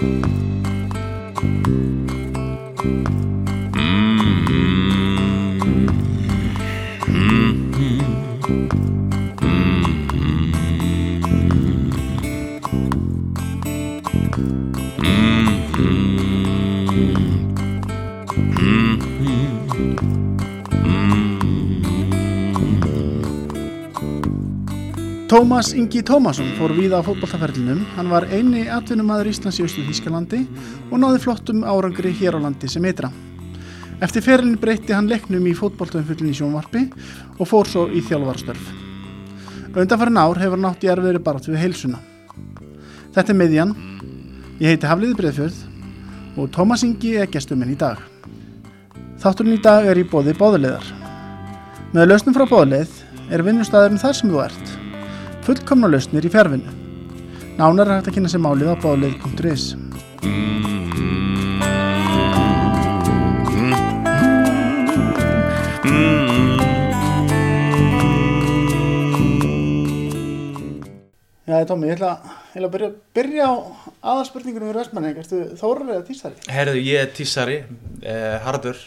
Thank you. Tómas Ingi Tómasson fór víða á fótballtaferlinum. Hann var eini atvinnumæður Íslands í Östu Þískalandi og náði flottum árangri hér á landi sem eitra. Eftir ferilin breytti hann leiknum í fótballtöðumfullin í sjónvarpi og fór svo í þjálfarstörf. Undanfærin ár hefur nátt í erfiðri barat við heilsuna. Þetta er miðjan. Ég heiti Hafliði Breðfjörð og Tómas Ingi er gestuminn í dag. Þátturinn í dag er í bóði bóðuleðar. Með lausnum frá bóðuleð er vinnustæðurinn þar sem þú ert fullkomna lausnir í fjárvinnu. Nánar er hægt að kynna sér málið á báleið.is. Já, Tómi, ég ætla, ég ætla að byrja, byrja á aðalspurningunum við Röstmanning. Erstu Þórar eða Tísari? Herðu, ég er tísari, eh, harður.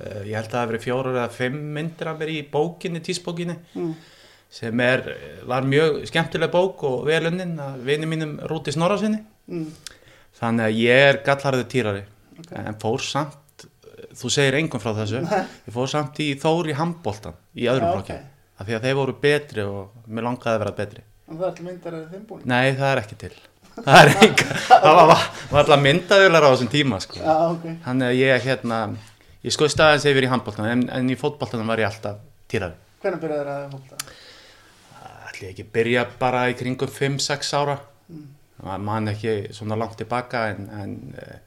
Eh, ég held að það hafi verið fjórar eða fimm myndir að vera í bókinni, tísbókinni. Mm. Sem er, var mjög skemmtileg bók og velunnin að vini mínum Rúti Snorasinni Mm. þannig að ég er gallharðu týrari en fór samt þú segir engum frá þessu ég fór samt í Þóri Hamboltan í öðrum Já, flokki ok. af því að þeir voru betri og mér langaði að vera betri En það er alltaf myndar eða þeim búin. nei það er ekki til það er enga, það var, var alltaf myndaðular á þessum tíma sko. Já, ok. þannig að ég hérna ég skoði staðins yfir í handboltan en, en í fótboltanum var ég alltaf týrari Hvernig byrjaði það að fólta? Ætli ég ekki byrja bara í kringum 5-6 ára mm. mann ekki svona langt tilbaka en, en eh,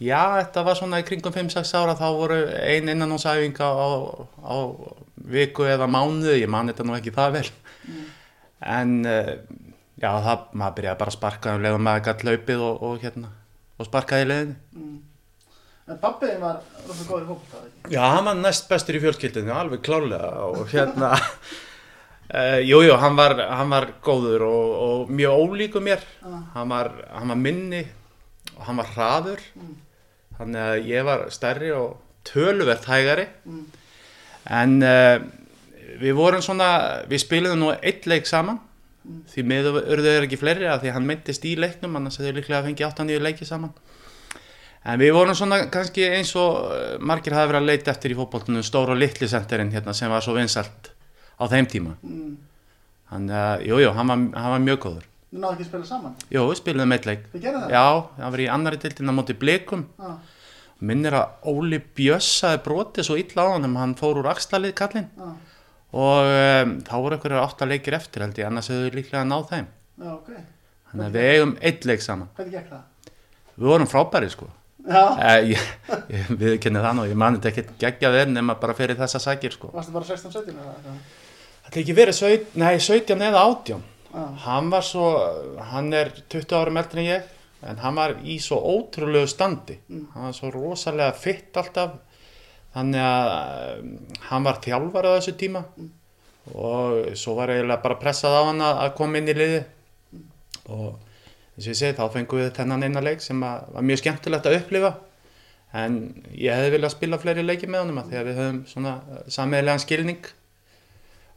já, þetta var svona í kringum 5-6 ára þá voru ein innanónsæfing á, á, á viku eða mánuði, ég man þetta nú ekki það vel en eh, já, það, maður byrjaði bara að sparka um leiðum maður gætt laupið og, og hérna og sparkaði í leiðinni Mm. En pappiðin var rosa góður ekki? Já, hann var næst bestur í fjölskyldinu, alveg klárlega og hérna, uh, jú, jú, hann var, hann var góður og, og mjög ólíku mér, Já. hann var, hann var minni og hann var hraður, þannig að ég var stærri og töluvert hægari, Mm. en uh, við vorum svona, við spiliðum nú eitt leik saman, því miður urðu þeir ekki fleiri að því hann myndist í leiknum, annars hefðu líklega fengið 8-9 leiki saman. En við vorum svona kannski eins og eh, margir hafi verið að leita eftir í fótboltunum stóra og litli senterinn hérna sem var svo vinsalt á þeim tíma. Mm. Þannig að, jú, hann hann var mjög góður. Þú náðu ekki að spila saman? Jú, við spiliðum eitt leik. Þið gerðu það? Já, hann var í annari dildin á móti blikum. Já. Minnir að Óli Bjössaði brotið svo illa á hann, hann fór úr axlalið kallinn Já. og um, þá voru einhverjar átta leikir eftir held ég, annars hefðu við líklega náð þeim. Já, ok. Þannig að við eigum eitt leik saman. Hvernig gekk það? Við vorum frábæri sko. Já. Eh, ég, ég, við kennum það nú, ég mani þetta ekki geggja verð nema bara fyrir þessa sækir sko. Varstu bara 16-17 eða eitthvað? Þetta ekki verið 17, nei, 17 eða 18. Já. Hann var svo, hann er 20 árum eldri en ég, en hann var í svo ótrúlegu standi. Hann var svo rosalega fitt alltaf, þannig að um, hann var þjálfar á þessu tíma og svo var eiginlega bara pressað á hann að koma inn í liði og eins og ég segi þá fengum við þennan eina leik sem var mjög skemmtilegt að upplifa en ég hefði viljað spila fleiri leiki með honum að því að við höfum svona sammeðlegan skilning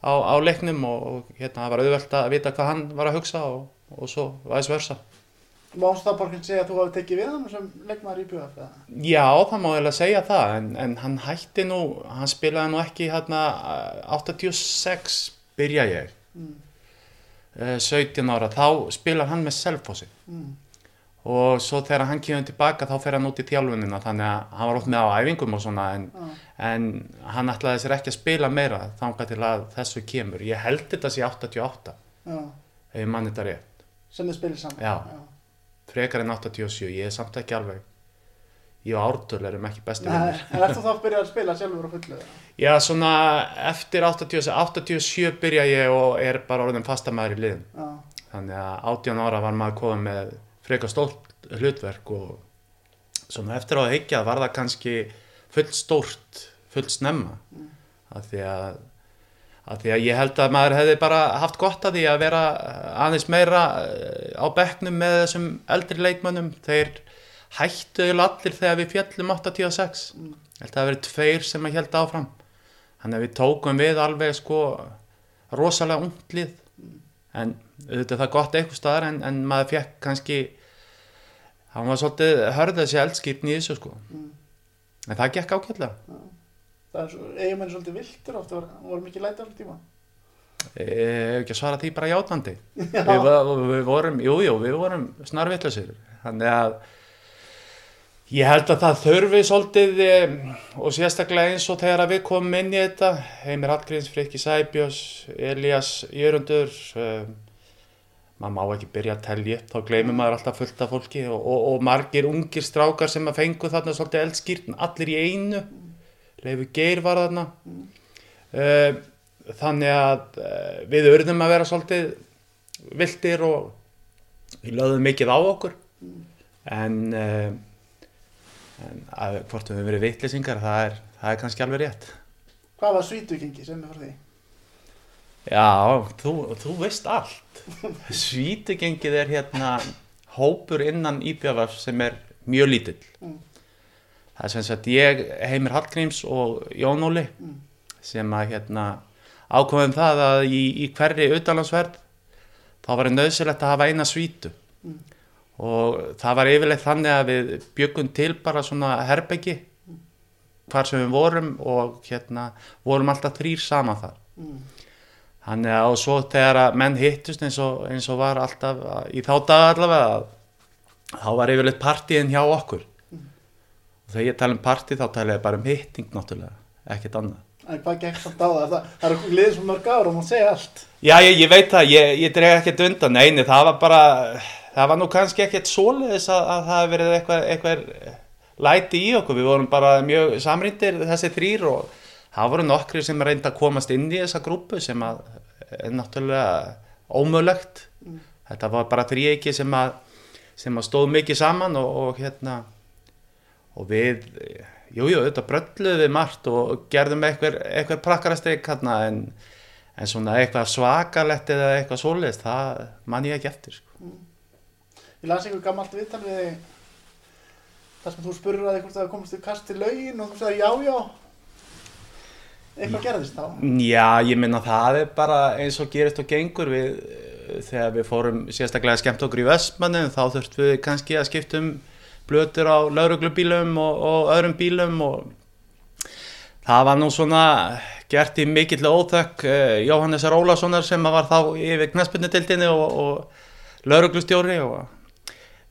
á, á leiknum og, og hérna það var auðvelt að vita hvað hann var að hugsa og, og svo væs versa. Mást það borginn segja að þú hafi tekið við hann sem leikmaður í BF? Já, það má eiginlega segja það en, en hann hætti nú, hann spilaði nú ekki hérna eh, 86 byrja ég, Mm. eh, 17 ára, þá spilar hann með Selfossi Mm. Og svo þegar hann kemur tilbaka þá fer hann út í þjálfunina þannig að hann var oft með á æfingum og svona en, Já. en hann ætlaði sér ekki að spila meira þangað til að þessu kemur. Ég held þetta sé 88 Já. ef mann þetta rétt. Sem þið spilir saman? Já. frekar en 87, ég er samt ekki alveg ég og Ártöl erum ekki besti vinnir en þú þá að byrja að spila sjálfur fullu? eða? já svona eftir 87, 87 byrja ég og er bara orðin fastamæður í liðin Já. þannig að 18 ára var maður komið með frekar stórt hlutverk og svona eftir á að higgja var það kannski fullt stórt fullt snemma. Af því að að því að ég held að maður hefði bara haft gott að því að vera aðeins meira eh, á bekknum með þessum eldri leikmönnum. Þeir hættu allir þegar við fjallum 86 mm. held að það verið tveir sem að held áfram. Þannig að við tókum við alveg sko rosalega unglið mm. En auðvitað það gott eitthvað staðar en, en maður fekk kannski hann var svolítið hörðað sér eldskipni í þessu sko. Mm. en það gekk ákveðlega það er svo, eigum henni svolítið viltur ofta var, voru mikið læta allir tíma? Ég hef ekki að svara því bara játandi. Við, við vorum, jújú, jú, við vorum snarvillasir þannig að ég held að það þurfi svolítið og sérstaklega eins og þegar við komum inn í þetta Heimir Hallgríms, Frikki Sæbjós Elias Jörgundur um, maður má ekki byrja að tellja þá gleymir maður alltaf fullt af fólki og, og, og margir ungir strákar sem að fengu þarna svolítið eldskýrn allir í einu Leifur Geir var þarna. Uh, þannig að uh, við urðum að vera svolítið vildir og við lögðum mikið á okkur. En, uh, en að, hvort við hefum verið vittlisingar það er, það er kannski alveg rétt Hvað var svítugengi sem er fyrir því? Já, þú, þú veist allt svítugengið er hérna hópur innan Íbjafars sem er mjög lítill mm það er sem sagt ég, Heimir Hallgríms og Jón Óli mm. sem að hérna ákveðum það að í, í hverri auðalansverð þá var það nöðsilegt að hafa eina svítu mm. Og það var yfirleitt þannig að við byggum til bara svona herbeggi mm. hvar sem við vorum og hérna vorum alltaf þrýr saman þar mm. þannig að og svo þegar að menn hittust eins og, eins og var alltaf í þá dag allavega þá var yfirleitt partíin hjá okkur þegar ég tala um parti þá tala ég bara um hitting náttúrulega, ekkert annað En hvað gekk samt á það? Það, það er liðið svo mörg ára og maður segja allt Já, ég, ég veit það, ég, ég dreg ekkert undan Neini, það var bara það var nú kannski ekkert soliðis að, að það hefði verið eitthvað, eitthvað læti í okkur, við vorum bara mjög samrindir þessi þrýr og það voru nokkri sem reyndi að komast inn í þessa grúpu sem að er náttúrulega ómögulegt mm. þetta var bara þrýegi sem að sem að stóð mikið saman og, og hérna og við, jújú, þetta brölluði við margt og gerðum eitthvað, eitthvað prakkarastreik hérna en, en svona eitthvað svakalett eða eitthvað svolist, það man ég ekki eftir sko. Mm. Ég las einhver gammalt viðtal við þar sem þú spurur að eitthvað komast þið kast til laugin og þú sagði já, já eitthvað gerðist þá? Já, ég minna það er bara eins og gerist og gengur við þegar við fórum sérstaklega skemmt okkur í Vestmannu þá þurftum við kannski að skiptum blötur á lauruglubílum og, og öðrum bílum og það var nú svona gert í mikill óþökk eh, Jóhannes Rólassonar sem var þá yfir knæspunnitildinni og, og lauruglustjóri og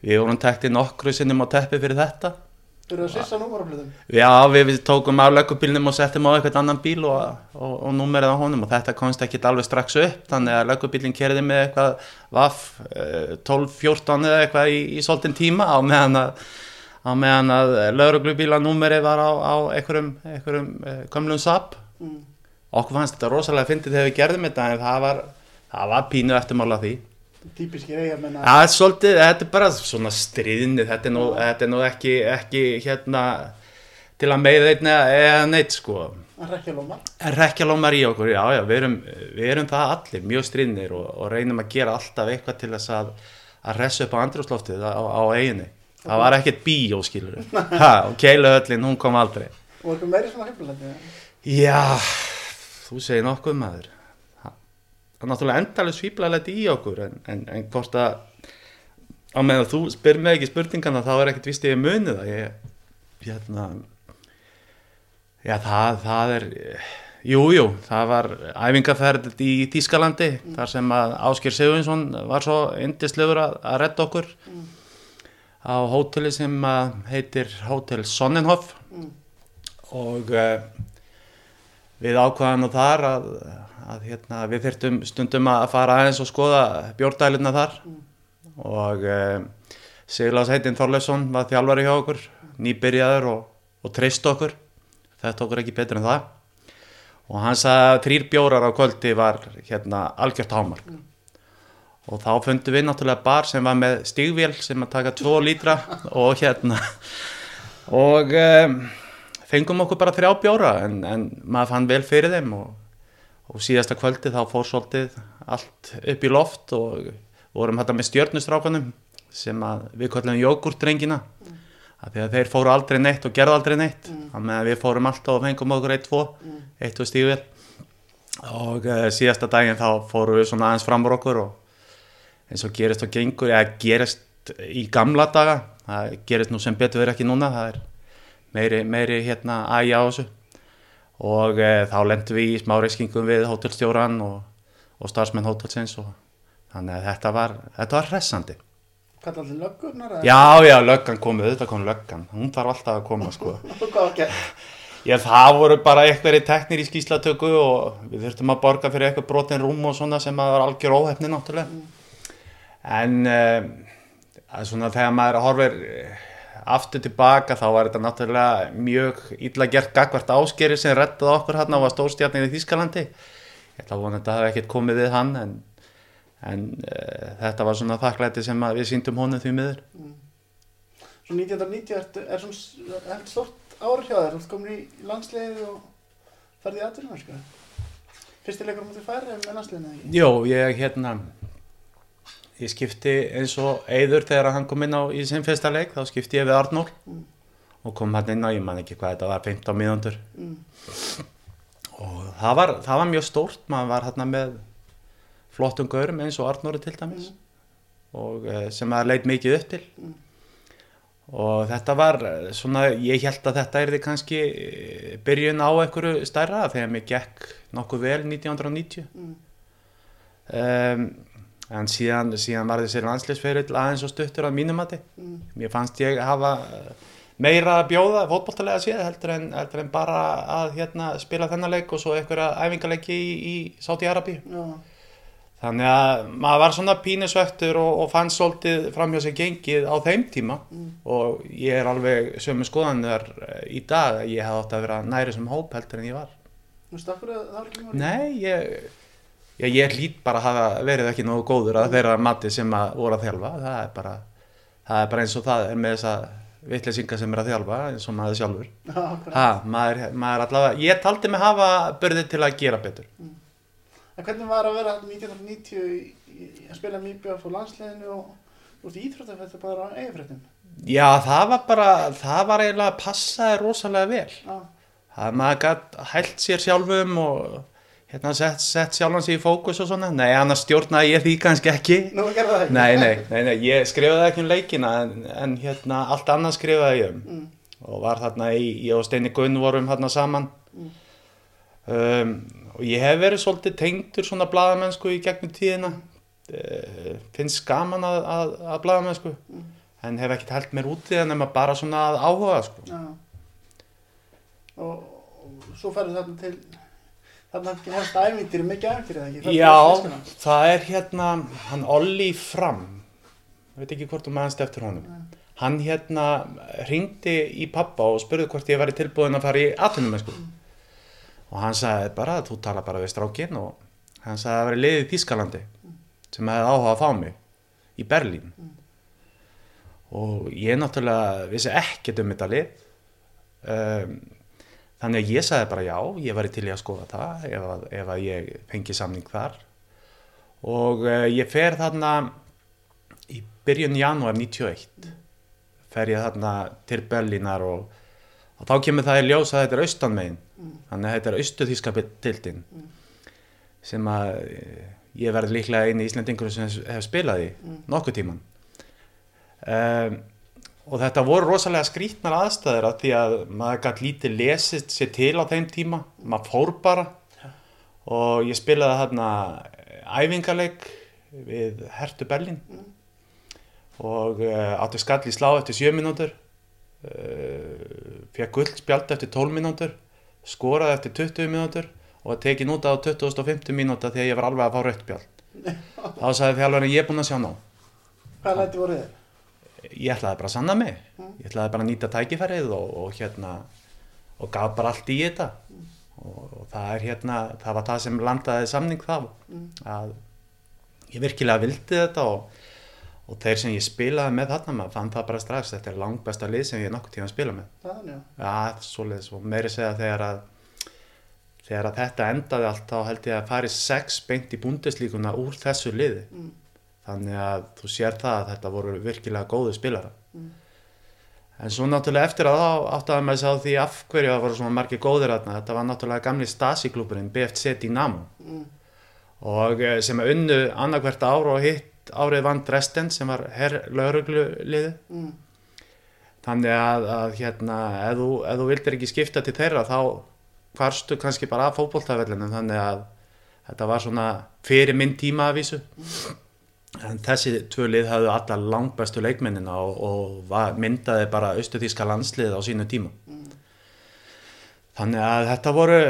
við vorum tekt í nokkru sinnum á teppi fyrir þetta Þú eru að sissa númaraflutum? Já, við, við tókum af löggubílnum og settum á eitthvað annan bíl og, og, og númerið á honum og þetta komst ekki alveg strax upp þannig að löggubílinn kerði með eitthvað vaff 12-14 eða eitthvað í, í svolítinn tíma á meðan að, að lögruglubílanúmerið var á, á einhverjum, einhverjum eh, sap mm. okkur fannst þetta rosalega að fyndi þegar við gerðum þetta en það var, það var pínu eftirmála því típiski eiga menna ja, svolítið, þetta er bara svona stríðni þetta er nú, þetta er nú ekki, ekki hérna til að meða einna eða neitt sko. Rekjalómar rekjalómar í okkur, já já, við erum, við erum það allir mjög stríðnir og, og reynum að gera alltaf eitthvað til þess að að resa upp á andrúsloftið á, á eiginu það var ekkert bíó skilur og Keiluhöllin, hún kom aldrei. Og eitthvað meiri svona hefðilegni já, þú segir nokkuð maður það er náttúrulega endalega svíplalegt í okkur en, en, en hvort að á meðan þú spyr mig ekki spurningana þá er ekkert vist ég munið það ég, hérna já það, það er jújú, jú, það var æfingarferð í Tískalandi mm. þar sem að Ásker Sigurvinsson var svo indislegur að, að redda okkur mm. á hóteli sem heitir Hótel Sonnenhof mm. og uh, við ákvaðum nú þar að að hérna, við þurftum stundum að fara aðeins og skoða bjórdæluna þar mm. og uh, Sigurlás heitinn Þorleifsson var þjálfari hjá okkur nýbyrjaður og, og treyst okkur þetta okkur ekki betur en það og hann sagði að þrýr bjórar á kvöldi var hérna algjört hámark mm. og þá fundum við náttúrulega bar sem var með stígvél sem að taka 2 lítra og hérna og um, fengum okkur bara þrjá bjóra en, en maður fann vel fyrir þeim og og síðasta kvöldi þá fór svolítið allt upp í loft og vorum þetta með stjörnustrákanum sem við kallum jógurtdrengina mm. að þeir fóru aldrei neitt og gerðu aldrei neitt mm. með að við fórum alltaf og fengum okkur eitt, tvo, mm. eitt og stífil og uh, síðasta daginn þá fóru við svona aðeins fram úr okkur og eins og gerist og gengur eða gerist í gamla daga það gerist nú sem betur verið ekki núna það er meiri, meiri hérna ægja á þessu og uh, þá lendum við í smá reyskingum við hótelstjóran og, og starfsmenn hótelsins og þannig að þetta var, þetta var hressandi Kallar þið löggurnar? Já, já, löggan komið, þetta kom löggan hún þarf alltaf að koma sko? Já, það voru bara einhverju teknir í skýslatöku og við þurftum að borga fyrir eitthvað brotin rúm og svona sem að var algjör óhefni náttúrulega mm. en uh, svona þegar maður horfir aftur tilbaka þá var þetta náttúrulega mjög illa gert gagvart áskeri sem rettaði okkur hann á að stórstjarnið í Þískalandi ég ætla að vona að þetta hef ekkert komið við hann en, en uh, þetta var svona þakklæti sem við síndum honum því miður mm. Svo 1990 er, er svona stort árið hjá þér, þú komin í landsliðið og ferði í aðvunum fyrstileikur mútið færið með landsliðinu? Jó, ég hérna ég skipti eins og Eður þegar hann kom inn á í sin fyrsta leik þá skipti ég við Arnól mm. og kom hann inn á, ég man ekki hvað þetta var 15 mínúndur mm. og það var, það var mjög stórt maður var hérna með flottum gaurum eins og Arnóri til dæmis mm. og eh, sem það leit mikið upp til mm. og þetta var svona, ég held að þetta er því kannski eh, byrjun á einhverju stærra þegar mér gekk nokkuð vel 1990 um um en síðan, síðan var þessi landsleisferill aðeins og stuttur á mínumati mm. mér fannst ég hafa eh, meira að bjóða fótballtalega síðan heldur heldur en bara að hérna, spila þennan leik og svo einhverja æfingarleiki í, í Sáti-Arabi ja. þannig að maður var svona pínusvektur og, og fann svolítið framhjá sig gengið á þeim tíma mm. og ég er alveg sömu skoðanir eh, í dag ég hef átt að vera næri sem hóp heldur en ég var Þú stakkur það það var ekki mjög Nei, ég Já, ég hlýtt bara að hafa verið ekki nógu góður að þeirra mati sem að voru að þjálfa það er bara, það er bara eins og það er með þessa vittlesinga sem er að þjálfa eins og maður sjálfur ha, maður, maður allavega, ég taldi mig hafa börðið til að gera betur mm. Hvernig var að vera 1990 að spila mýbjörn fór landsleginu og úr því íþróttafættu bara á eigafrættum? Já, það var bara það var eiginlega að passa rosalega vel ah. það maður hælt sér sjálfum og hérna sett, sett sjálfans í fókus og svona nei, annars stjórnaði ég því kannski ekki Nú nei, nei, nei, nei, ég skrifaði ekki um leikina en, en hérna allt annað skrifaði ég um mm. og var þarna í, ég og Steini Gunn vorum þarna saman mm. um, og ég hef verið svolítið tengtur svona bladamennsku í gegnum tíðina uh, finnst gaman að, að, að bladamennsku mm. en hef ekkert held mér út í það nema bara svona að áhuga sko. og, og svo ferður þarna til Þannig að hefst ævindir mikið ævindir eða ekki? Já, það er hérna, hann Olli Fram, ég veit ekki hvort þú maðurst eftir honum, Nei. hann hérna ringdi í pappa og spurði hvort ég væri tilbúin að fara í aðtunum með sko. Mm. Og hann sagði bara, þú tala bara við strákinn og hann sagði að það væri liðið í Þískalandi mm. sem hefði áhuga að fá mig í Berlín. Mm. Og ég náttúrulega vissi ekkert um þetta lið. Um, Þannig að ég sagði bara já, ég var til í að skoða það ef að, ef að ég fengi samning þar og uh, ég fer þarna í byrjun janúar 91 fer ég þarna til Berlínar og, og þá kemur það í ljós að þetta er austanmegin mm. þannig að þetta er austuþískapitildin mm. sem að eh, ég verði líklega eini íslendingur sem hef spilað í mm. nokkuð tíman um, og þetta voru rosalega skrítnar aðstæðir að því að maður gæti lítið lesist sér til á þeim tíma. Maður fór bara. Og ég spilaði hérna æfingarleik við Hertu Berlin mm. og uh, átti skall í slá eftir 7 minútur uh, fekk gull spjald eftir 12 minútur skoraði eftir 20 minútur og tekið núta á 2050 minúta þegar ég var alveg að fá rött spjald. Þá sagði þjálfurinn ég er búinn að sjá ná Hvað læti voru þið? Ég ætlaði bara að sanna mig mm. ég ætlaði bara að nýta tækifærið og, og hérna og gaf bara allt í þetta mm. og, og það er hérna það var það sem landaði samning þá mm. að ég virkilega vildi þetta og, og þeir sem ég spilaði með þarna maður fann það bara strax þetta er langt besta lið sem ég nokkur tíma spila með það, ja, svoleiðis og meiri segja þegar að þegar að þetta endaði allt þá held ég að fari sex beint í búndeslíkuna úr þessu liði þannig að þú sér það að þetta voru virkilega góðu spilara en svo náttúrulega eftir að þá áttaði maður sig á því af hverju það voru svona margir góðir þarna. Þetta var náttúrulega gamli Stasi-klúburinn BFC Dynamo og eh, sem unnu annarkvært ár og hitt árið vann Dresden sem var herr laurugluliði þannig að, að hérna ef þú, ef þú vildir ekki skipta til þeirra þá hvarstu kannski bara af fótboltavellinu þannig að þetta var svona fyrir minn tíma að vísu en þessi tvö lið hafðu allar langbæstu leikmennina og, og var, myndaði bara austuþíska landslið á sínu tíma þannig að þetta voru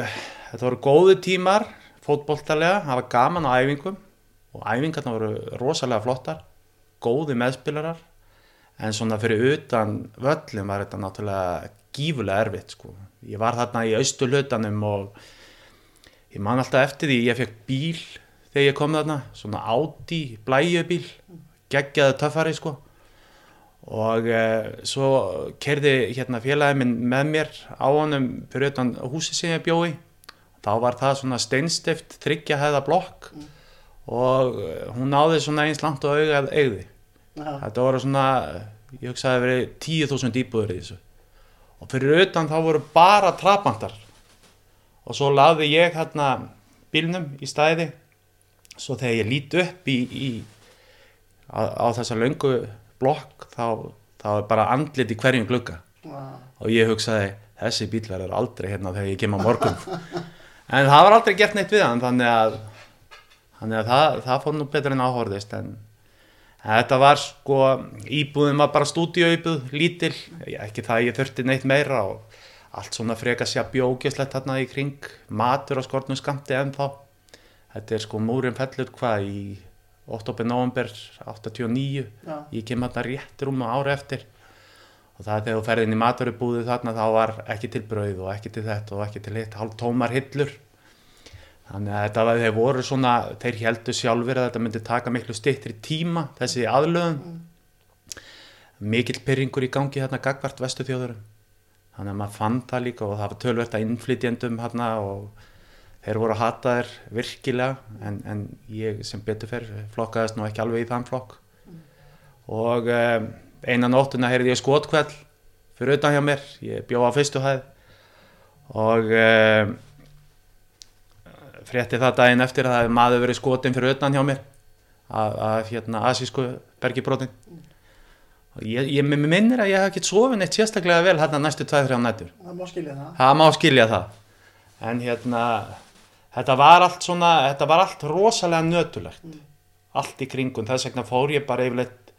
þetta voru góðu tímar fótboltalega, það var gaman á æfingum og æfingarna voru rosalega flottar góði meðspilarar en svona fyrir utan völlum var þetta náttúrulega gífulega erfitt sko. ég var þarna í austu hlutanum og ég man alltaf eftir því ég fekk bíl þegar ég kom þarna svona Audi blæjubíl geggjaði töffari sko. Og eh, svo kerði hérna félagi minn með mér á honum fyrir utan húsi sem ég bjói þá var það svona steinstift þryggja hæða blokk og eh, hún náði svona eins langt og augað eigði Já. þetta voru svona ég hugsaði að verið 10.000 íbúður í þessu. Og fyrir utan þá voru bara trapandar og svo laði ég hérna bílnum í stæði svo þegar ég lít upp í, í á, á þessa löngu blokk þá, þá er bara andlit í hverjum glugga. Vá. og ég hugsaði þessi bíl verður aldrei hérna þegar ég kem á morgun. En það var aldrei gert neitt við hann þannig að, þannig að það, það fór nú betur en áhorðist en þetta var sko íbúðin var bara stúdíóíbúð lítil, ekki það ég þurfti neitt meira og allt svona freka sér bjókjöslegt hérna í kring matur á skortnum skamti ennþá þetta er sko múrin fellur hvað í oktober, november 89 Já. ég kem hérna rétt rúm á ári eftir. Og það er þegar þú ferði inn í maturubúðu þarna þá var ekki til brauð og ekki til þetta og ekki til hitt, hálf tómar hillur. Þannig að þetta var þeir voru svona þeir heldur sjálfur að þetta myndi taka miklu styttri tíma þessi aðlöðum mikill pyrringur í gangi þarna gagvart vestu þjóðurum þannig að maður fann það líka og það var tölvert að innflytjendum hérna og þeir voru að hata þér virkilega en, en ég sem betur fer flokkaðist nú ekki alveg í þann flokk. Og um, einan nóttuna heyrði ég skotkvæll fyrir utan hjá mér, ég bjó á fyrstu hæð. Og um, frétti það daginn eftir að maður verið skotin fyrir utan hjá mér að hérna asísku bergibrotin. Og ég, ég minnir að ég hef ekki sofin eitt sérstaklega vel hérna næstu 2-3 nættur Það má skilja það. það má skilja það. En hérna þetta var allt svona, þetta var allt rosalega nötulegt allt í kringum, þess vegna fór ég bara yfirleitt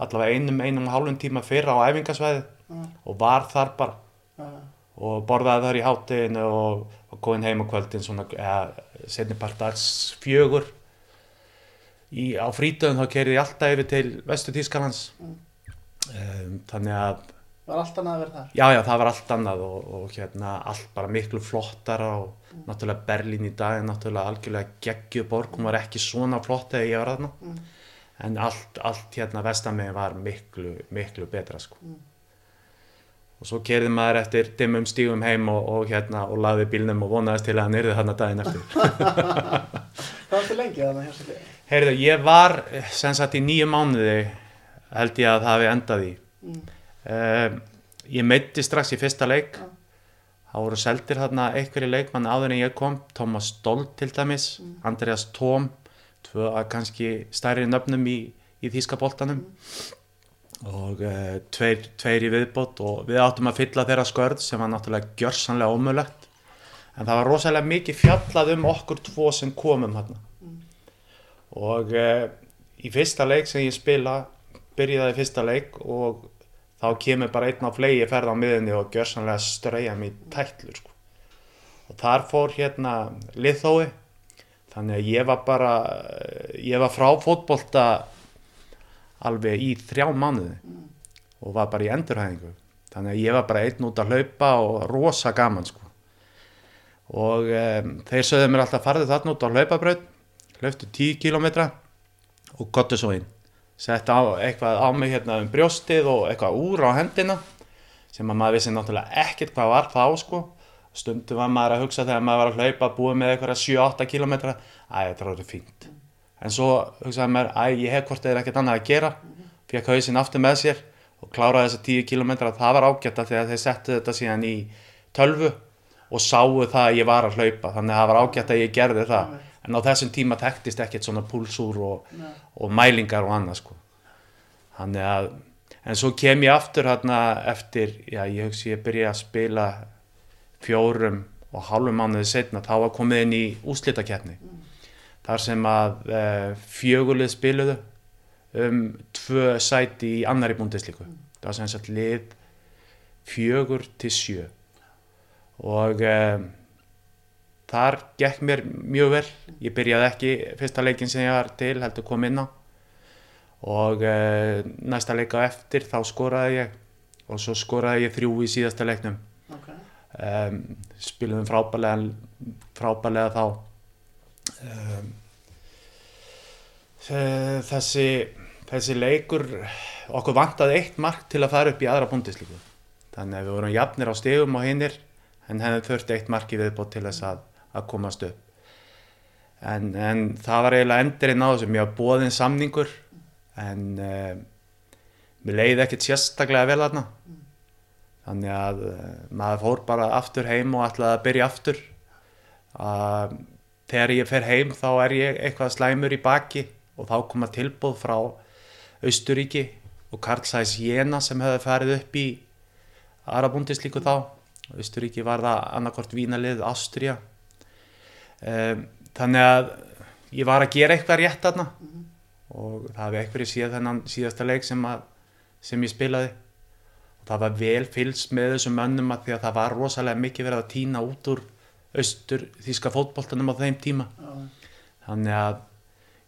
allavega einum, einum og hálfum tíma fyrra á æfingasvæði Já. og var þar bara. Já. og borðaði þar í hátteginu og, og góðin heim á kvöldin svona, eða, setni part dags fjögur. Í, á frítöðun þá kerið ég alltaf yfir til vestu Tískalands um, þannig að Var allt annað að vera þar. Já, já, það var allt annað og, og hérna allt bara miklu flottara og náttúrulega Berlín í dag er náttúrulega algjörlega geggjuborg, hún var ekki svona flott þegar ég var þarna en allt, allt hérna vestamegin var miklu, miklu betra sko. Og svo kerði maður eftir dimmum stígum heim og, og hérna og laði bílnum og vonaðist til að hann yrði þarna daginn eftir. Hvað varstu lengi þannig hér? Heyrðu, ég var eh, sem sagt í nýju mánuði held ég að það hafi endað í. Mm. Um, ég meitti strax í fyrsta leik Já. Það voru seldir þarna einhverju leikmann áður en ég kom Thomas Stoll til dæmis Andreas Thom tvö að kannski stærri nöfnum í, í þýskaboltanum og uh, tveir, tveir í viðbót og við áttum að fylla þeirra skörð sem var náttúrulega gjörsanlega ómögulegt. En það var rosalega mikið fjallað um okkur tvo sem komum þarna. Og uh, í fyrsta leik sem ég spila byrjaði fyrsta leik og þá kemur bara einn á flegi ferð á miðinni og gjörsanlega streyja mig í tætlur sko. og þar fór hérna liðþói þannig að ég var bara ég var frá fótbolta alveg í þrjá mánuði og var bara í endurhæðingu þannig að ég var bara einn út að hlaupa og rosa gaman sko. og um, þeir sögðu mér alltaf farðu þarna út á hlaupabraut hlauptu 10 kilometra og gottu svo inn sett á, eitthvað á mig hérna um brjóstið og eitthvað úr á hendina sem að maður vissi náttúrulega ekkert hvað var þá sko. Stundum var maður að hugsa þegar maður var að hlaupa búið með eitthvað 7-8 km æ, þetta er orðið fínt. En svo hugsaði maður, æ, ég hef hvort eða ekkert annað að gera. Fekk hausinn aftur með sér og kláraði þessa 10 km það var ágætt að þegar þeir settu þetta síðan í tölvu og sáu það að ég var að hlaupa. Þannig að það var ágætt að ég gerði það en á þessum tíma tektist ekkert svona púlsúr og, og mælingar og annað sko. Þannig að en svo kem ég aftur hérna eftir já ég hugsi ég byrja að spila fjórum og hálfum mánuði setna þá var komið inn í úslitakeppni þar sem að e, fjögulið spiluðu um tvö sæti í annari búndislíku það var sem sagt lið fjögur til sjö. Og e, þar gekk mér mjög vel. Ég byrjaði ekki fyrsta leikin sem ég var til heldur kom inn á. Og e, næsta leika eftir þá skoraði ég. Og svo skoraði ég þrjú í síðasta leiknum. Okay. um, spilum frábælega frábælega þá. Um, þessi þessi leikur okkur vantaði eitt mark til að fara upp í aðra búndislíku þannig að við vorum jafnir á stegum og hinnir en henni þurfti eitt mark í viðbót til þess að, að komast upp. En, en það var eiginlega endurinn á þessu mjög bóðin samningur en um, mér leiði ekkert sérstaklega vel aðna þannig að uh, maður fór bara aftur heim og ætlaði að byrja aftur. Að þegar ég fer heim þá er ég eitthvað slæmur í baki og þá koma tilbúð frá Austuríki og Karl Sæs Jena sem hefði farið upp í Arabundislíku þá. Austuríki var það annarkort vínalið Ástria um, þannig að ég var að gera eitthvað rétt aðna og það hefði eitthvað séð þennan síðasta leik sem, að, sem ég spilaði. Og það var vel fylgst með þessum mönnum að því að það var rosalega mikið verið að týna út úr austur þýska fótboltanum á þeim tíma. Já. þannig að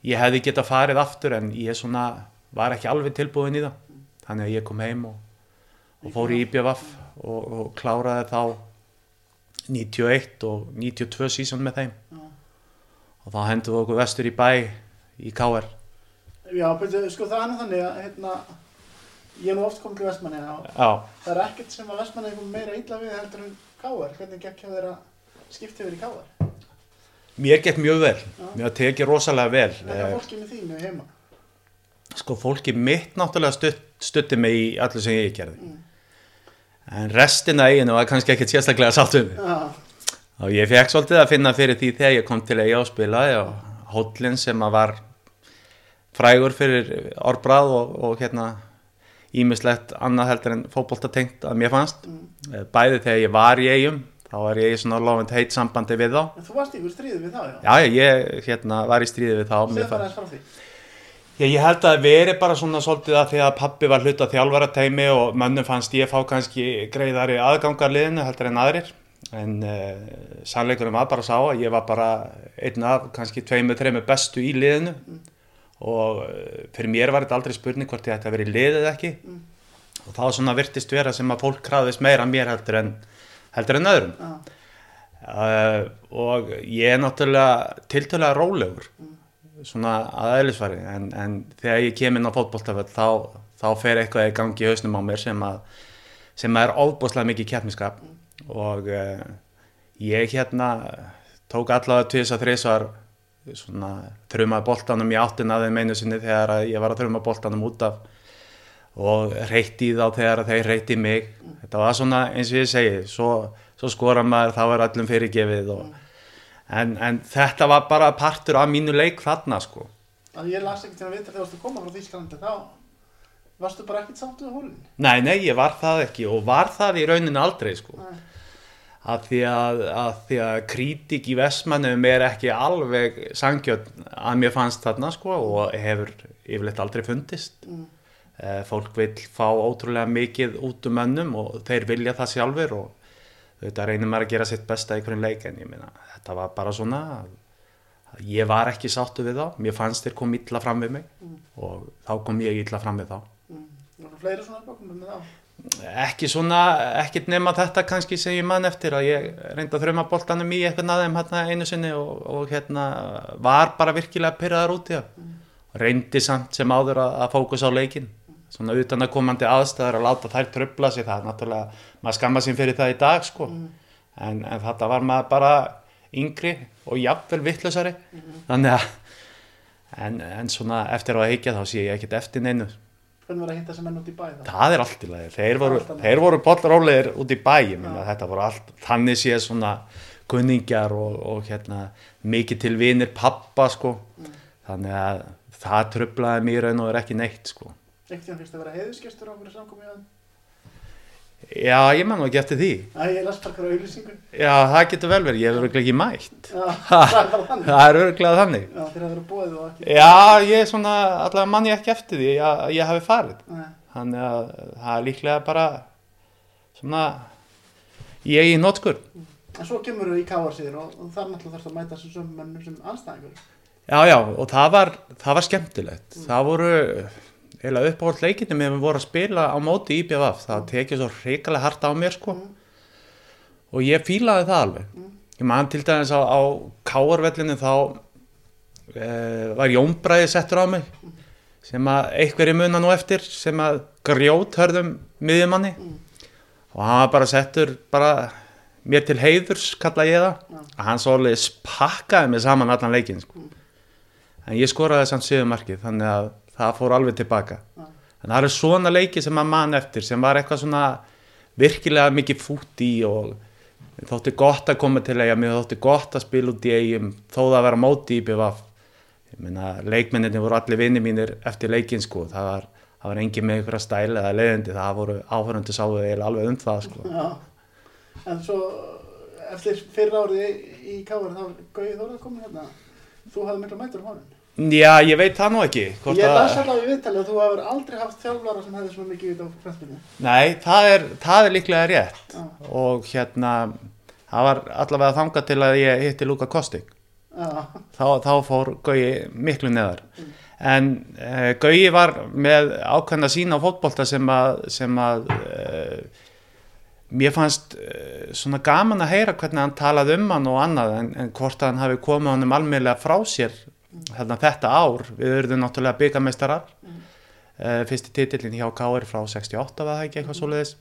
ég hefði geta farið aftur en ég svona var ekki alveg tilbúin í það. Þannig að ég kom heim og, og fór í IBVF og, og kláraði þá 91 og 92 sísón með þeim. Og þá hendum við okkur vestur í bæ í KR Já, betur, sko það er nú þannig að hérna, ég er nú oft komið til Vestmanni Já, það er ekkert sem að Vestmanni er meira illa við heldur en Káar. Hvernig gekk hjá þeirra skipti yfir í Káar? mér gekk mjög vel. Mér tekið rosalega vel Eh, er fólkið með þínu heima? sko fólki mitt náttúrulega stutt, stutti mig í allir sem ég gerði. En restina eiginu var kannski ekkert sérstaklega sátt um mig. Já, og ég fekk svolítið að finna fyrir því þegar ég kom til eiga og spilaði og hóllin sem að var frægur fyrir orðbráð og, og hérna ímislegt annað heldur en fótboltatengt að mér fannst. Eh, bæði þegar ég var í eigum þá var ég í svona lofend heit sambandi við þá. En þú varst í ykkur stríði við þá, já? já ég hérna var í stríði við þá bara fannst- eins frá því. Já, ég held að það veri bara svona svolítið að því að pappi var hluta þjálfarateimi og mönnum fannst ég fá kannski greiðari aðgangarliðinu heldur en aðrir en uh, sannleikunum var bara sá að ég var bara einn af kannski tveimur, þreimur bestu í liðinu. Og uh, fyrir mér var þetta aldrei spurning hvort ég ætti að vera í liðið ekki. Og þá svona virtist vera sem að fólk kraðist meira mér heldur en, heldur en öðrum. Já, uh, og ég er náttúrulega tiltölulega rólegur svona aðeinsfari en, en þegar ég kem inn á fótbolltafell þá, þá fer eitthvað í gangi í hausnum á mér sem að sem er ofbúslega mikið keppniskap og uh, ég hérna tók allavega tvis að þrísvar svona þrumaði boltanum í áttina að þeim einu sinni þegar að ég var að þruma boltanum út af og reytti þá þegar þeir reytti mig þetta var svona eins og ég segi svo, svo skora maður þá er öllum fyrirgefið og, en, en þetta var bara partur af mínu leik þarna sko að ég las ekkert til að vita þegar þú varst að koma frá Þýskalandi þá varstu bara ekkert sáttu við hólinn. nei, nei, ég var það ekki og var það í rauninu aldrei sko Nei. Að því að, að því að krítik í Vestmannum er ekki alveg sangjöld að mér fannst þarna sko og hefur yfirleitt aldrei fundist Mm. Eh, fólk vil fá ótrúlega mikið út um mönnum og þeir vilja það sjálfur og þetta reynir maður að gera sitt besta í hvernig leik en ég meina þetta var bara svona að, ég var ekki sáttu við þá mér fannst þeir kom illa fram við mig og þá kom ég illa fram við þá Mm. Það fleiri svona uppákomur með þá. Ekki svona, ekkert nema þetta kannski sem ég man eftir að ég reyndi að þrjuma boltanum í eitthvað naðum hérna einu sinni og, og hérna var bara virkilega pyrraðar út í það. Reyndi samt sem áður að, að fókus á leikin svona utan að komandi aðstæður að láta þær tröfla sig það náttúrulega, maður skamma sín fyrir það í dag sko. En, en þetta var maður bara yngri og jafnvel vittlusari þannig að en, en svona eftir á að heikja þá sé ég ekkert eftir neinu Hvernig var að hitta sem menn út í bæ þá? það er allt í lagi, þeir voru, þeir voru bollrólegir út í bæjum, þetta voru allt þannig sé svona kunningjar og, og hérna mikið til vinir pappa sko. Þannig að það trublaði mér raun og er ekki neitt sko. Ekkert fyrst að vera heiðuskestur á okkur samkomi að já, ég man nú ekki eftir því. Æ, ég las bara hverja auðlýsingu já, það getur vel verið, ég hefur örugglega ekki mætt. Já, það er bara þannig. það er örglega þannig. Já, þeir hafa verið bóðið og ekki. Já, ég er svona, allavega man ég ekki eftir því að ég hafi farið. Nei, þannig að það er líklega bara svona ég í nótskur En svo kemur við í káar síður og, og þar náttúrulega þarfst að mæta þessum sömu mönnum sem anstæðingur Já, já, og það var, það var skemmtilegt. Það voru, eiginlega uppáhald leikinu með við vorum að spila á móti í IBVF. Það tekið svo hrikalega hart á mér, sko. Og ég fílaði það alveg. Ég man til dæmis á, á káarvellinu þá e, var Jónbræði settur á mig sem að einhverju muna nú eftir sem að grjót hörðum miðjumanni. Og hann var bara settur bara mér til heiðurs kalla ég það. Að hann svolítið pakkaði mig saman allan leikin sko. en ég skoraði samt síðu markið þannig að það fór alveg tilbaka. En það eru svona leiki sem maður mann eftir sem var eitthvað svona virkilega mikið fút í og þótti gott að koma til eiga mér þótti gott að spila út í eigum þó það að vera móti í BVF leikmenninni voru allir vinni mínir eftir leikin sko. Það var, það var engin með að stæla eða leiðindi það voru áhörundu sáðu eiginlega alveg um það sko. Já, en svo eftir fyrra árið í, káar þá Gauði Þórað komin hérna. Þú hafði mikla mætur á honum Já, ég veit það nú ekki Ég að- las allavega í viðtalið að þú hafur aldrei haft þjálfara sem hefði svona mikið vit á knæspilni Nei, það er, það er líklega rétt. Já. og hérna það var allavega þangað til að ég hitti Luka Kostik. Já, þá, þá fór Gauji miklu neðar. En uh, Gauji var með ákveðna sína á fótbolta sem að, sem að uh, mér fannst uh, svona gaman að heyra hvernig hann talaði um hann og annað en, en hvort hann hafi komið honum almeinlega frá sér þarna þetta ár við erum náttúrulega byggameistarar uh, fyrsti titillin hjá K.R. frá 68 var það ekki eitthvað svoleiðis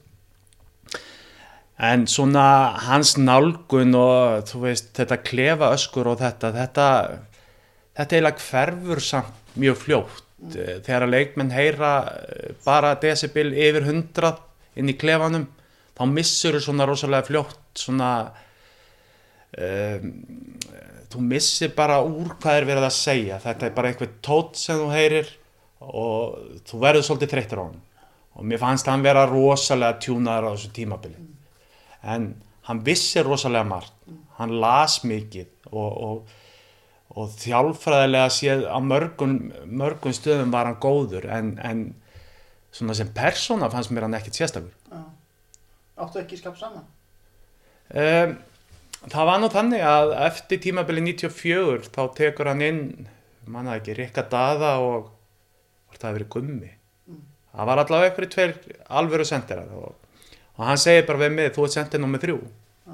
en svona hans nálgun og þú veist þetta klefa öskur og þetta þetta, þetta eiginlega hverfur samt mjög fljótt mm. þegar að leikmenn heyra eh, bara decibel yfir 100 inn í klefanum þá missur svona rosalega fljótt svona um, þú missir bara úr hvað er verið að segja. Þetta er bara eitthvað tótt sem þú heyrir og þú verður svolítið þreyttur á hann og mér fannst hann vera rosalega tjúnaður á þessu tímabili. En hann vissi rosalega margt. Hann las mikið og, og, og þjálfræðilega séð á mörgum, mörgum stöðum var hann góður en, en svona sem persóna fannst mér hann ekkit sérstakur. Áttu ekki skap saman? Um, það var nú þannig að eftir tímabili 94 þá tekur hann inn manna ekki, Rikka Dada og var það að verið gummi. Það var allavega eitthvað tveir alvöru sendirar og, og hann segir bara við mig þú ert sendið nummið þrjú. Já.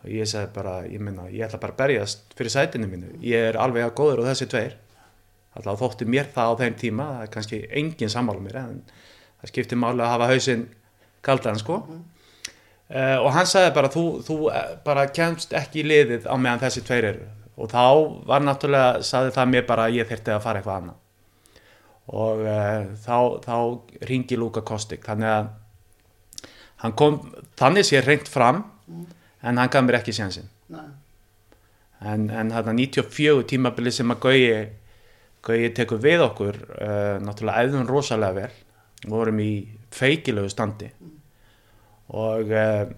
og ég segi bara, ég minna, ég ætla bara að berjast fyrir sætinu mínu, ég er alveg að góður og þessi tveir. Allavega þótti mér það á þeim tíma, það er kannski engin sammála mér en það skiptir máli að hafa hausinn kaldan sko Uh, og hann sagði bara þú, þú eh, bara kemst ekki í liðið á meðan þessi tveir eru. Og þá var náttúrulega sagði það mér bara ég þyrfti að fara eitthvað annað. Og uh, þá, þá ringi Luka Kostik þannig að hann kom þannig sér reynt fram en hann gaf mér ekki sénsinn. En, en þarna 94 tímabili sem að Gauji Gauji tekur við okkur uh, náttúrulega æðum rosalega vel. Við vorum í feikilegu standi og uh,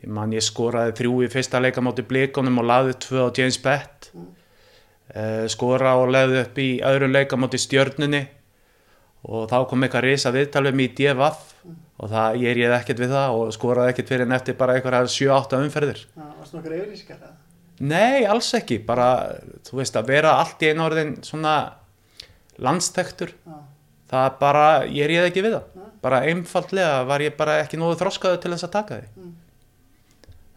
ég man ég skoraði þrjú í fyrsta leika móti blikonum og laði tvö á James Bett. Uh, skora og laði upp í öðrum leika móti stjörnunni. Og þá kom eitthvað risa viðtal við mig í DFF og það, ég réði ekkert við það og skoraði ekkert fyrir en eftir bara eitthvað 7-8 umferðir. Já, varstu nokkur yfirlýsingar eða? Nei, alls ekki, bara, þú veist, að vera allt í einu orðin svona landstektur, það er bara, ég réð ekki við það, bara einfaldlega var ég bara ekki nógu þroskaður til þess að taka því.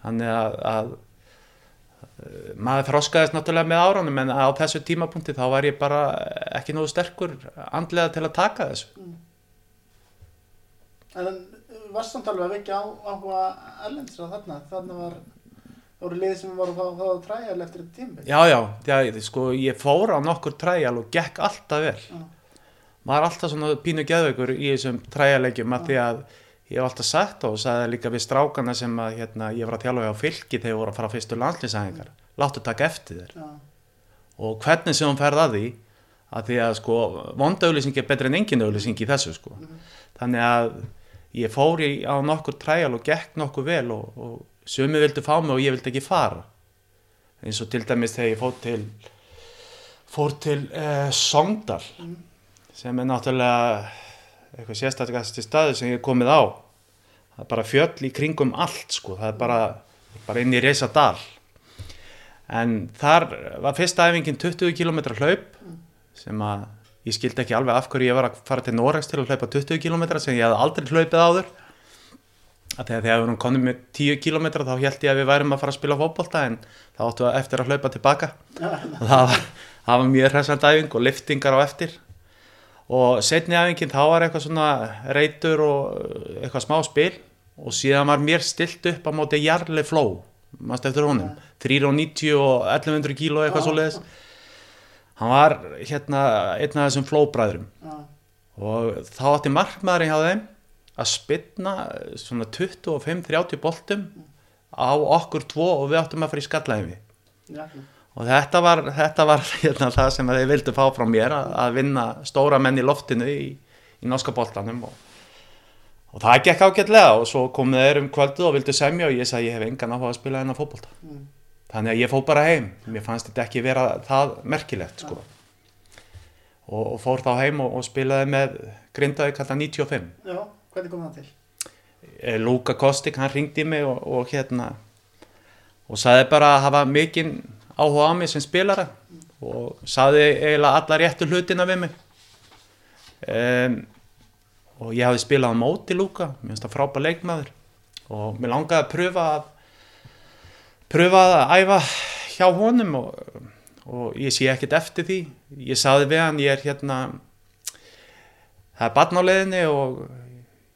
Þannig að, að maður þroskaðist náttúrulega með árunum en á þessu tímapunkti þá var ég bara ekki nógu sterkur andlega til að taka þessu. En varst samt alveg að vekja á áhuga erlendisra þarna, þarna var, það voru liðið sem voru að fá að træja eftir þetta tíma. Já, já, já, sko, ég fór á nokkur træjal og gekk alltaf vel. Já. Maður er alltaf svona pínu geðveikur í þessum træjalegjum að því að ég hef alltaf sagt og sagði líka við strákana sem að hérna, ég var að þjálfa á fylki þegar ég voru að fara fyrstu landslýsæðingar. Láttu taka eftir þér. Já, Og hvernig sem hún ferð að því, að því að sko, vondauglýsing er betri en engin auglýsing í þessu sko. Þannig að ég fór í, á nokkur træjal og gekk nokkur vel og, og sumi vildu fá mig og ég vildi ekki fara. Eins og til dæmis þegar ég fór til, fór til uh, Sogndal sem er náttúrulega eitthvað sérstakast í staðu sem ég er komið á. Það er bara fjöll í kringum allt sko, það er bara, bara inn í reysa dal. En þar var fyrsta æfingin 20 km hlaup sem að ég skildi ekki alveg af hverju ég var að fara til Noregs til að hlaupa 20 km sem ég hafði aldrei hlaupið áður. Að þegar við erum konum með 10 km þá held ég að við værum að fara að spila fótbolta en þá áttu að eftir að hlaupa tilbaka. Og það var, það var mjög hressand æfing og liftingar á eftir. Og setni æfingin þá var eitthvað svona reytur og eitthvað smá spil. Og síðan var mér stilt upp á móti Jarle Flow mannst eftir honum, 390 og 1100 kíló eitthvað Já. svo leiðis hann var hérna einn af þessum flóbræðurum og þá átti markmaðurinn hjá þeim að spynna svona 25-30 boltum á okkur tvo og við áttum að fara í skallæfi já, og þetta var, þetta var hérna, það sem þeir vildu fá frá mér að, að vinna stóra menn í loftinu í, í norska boltanum og, og það gekk ágætlega og svo komið þeir um kvöldu og vildu semja og ég sagði ég hef engan áhuga að spila hennar fótbolta Mm. þannig að ég fór bara heim mér fannst þetta ekki vera það merkilegt sko. og, og fór þá heim og, og spilaði með grindaði kallað 95 já, hvernig kom það til? Eh, Luka Kostik, hann ringdi mig og, og hérna og saði bara að hafa mikinn áhuga á mig sem spilara og saði eiginlega alla réttu hlutina við mig. Um, og ég hafði spilað á móti Luka, mér finnst það frábær leikmaður og mér langaði að pröfa að pröfa að æfa hjá honum og, og ég sé ekkert eftir því. Ég saði við hann, ég er hérna það er barn á leiðinni og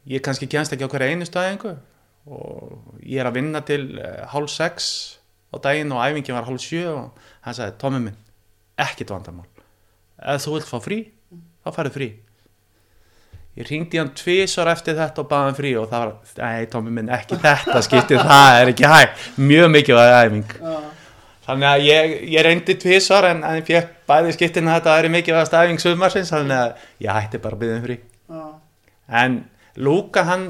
ég kannski kemst ekki á hverja einu staðingu og ég er að vinna til uh, hálf sex á daginn og æfingin var hálf sjö og hann sagði, Tommi minn, ekkert vandamál. Ef þú vilt fá frí, þá færðu frí. Ég ringdi hann tvisar eftir þetta og baði hann frí og það var, nei Tommi minn, ekki þetta skiptið, það er ekki hægt. Mjög mikið að æfing. Já, þannig að ég, ég reyndi tvisar en, ég fekk bæði skiptin að þetta er mikið að æfing sumarsins, þannig að ég hætti bara að byggja um frí. Já, En Lúka hann,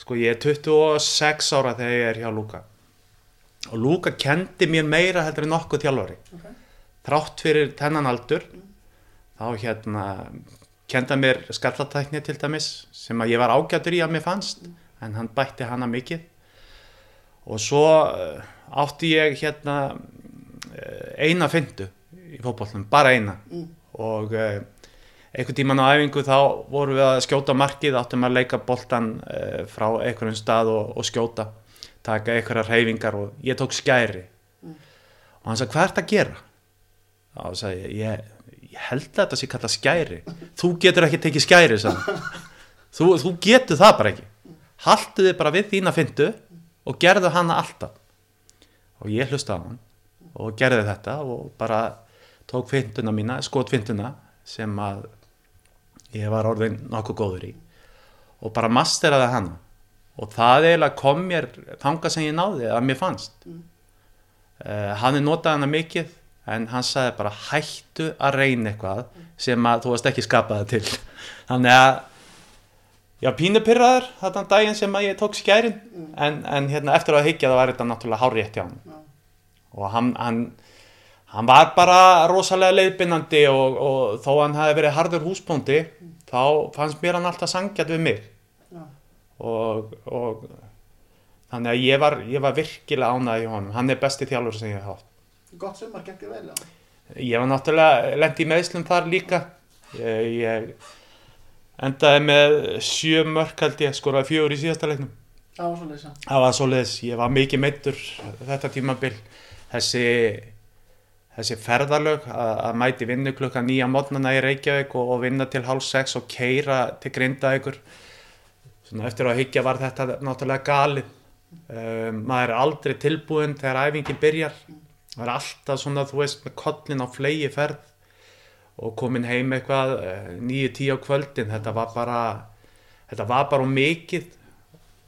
sko ég er 26 ára þegar ég er hjá Lúka og Lúka kendi mér meira heldur en nokkuð þjálfari. ok, Þrátt fyrir þennan aldur, þá hérna kenda mér skallatækni til dæmis sem að ég var ágætur í að mér fannst, en hann bætti hana mikið. Og svo eh, átti ég hérna eh, eina fyndu í fótbollnum, bara eina Mm. og uh, einhvern tíman á æfingu þá vorum við að skjóta markið, áttum að leika boltan frá einhverjum stað og, og skjóta taka einhverjar reyfingar og ég tók skæri. Og hann sagði hvað ert að gera? og sagði ég, ég, held að þetta sé kallað skæri. Þú getur ekki tekið skæri þú, þú getur það bara ekki. Haltu þið bara við þína fyndu og gerðu hana alltaf. Og ég hlusta á hann og gerði þetta og bara tók fynduna mína, skot fynduna sem að ég var orðin nokkuð góður í og bara masteraði hana og það eiginlega kom mér þanga sem ég náði að mér fannst. Mm. hann er notað hana mikið en hann sagði bara hættu að reyna eitthvað sem að þú varst ekki skapaði til. Þannig að já pínu pyrraður þarna daginn sem að ég tók skærin en, en hérna eftir að higgja það var þetta náttúrulega hárétt hjá hann og hann, hann, hann var bara rosalega leiðbindandi og, og þó hann hafi verið harður húsbóndi þá fannst mér hann alltaf sangjart við mig og, og þannig að ég var, ég var virkilega ánægði hjá honum. Hann er besti þjálfur sem ég hef haft. Gott sumar, þér vel, já, ég var náttúrulega lendi í meðslum þar líka. Ég, ég endaði með sjö mörk held ég skoraði fjögur í síðasta leiknum. Það var svo leysa, það var svoleiðis, ég var mikið meittur þetta tímabil. Þessi, þessi ferðalög að, að mæti vinnu klukka nýja mótnana í Reykjavík og, og vinna til hálf sex og keira til grinda ykkur svona eftir að higgja var þetta náttúrulega galið. Um, maður er aldrei tilbúin þegar æfingin byrjar. Það er alltaf svona þú veist með kollin á flegi ferð og komin heim eitthvað nýju tíu á kvöldin. Þetta var bara þetta var bara mikið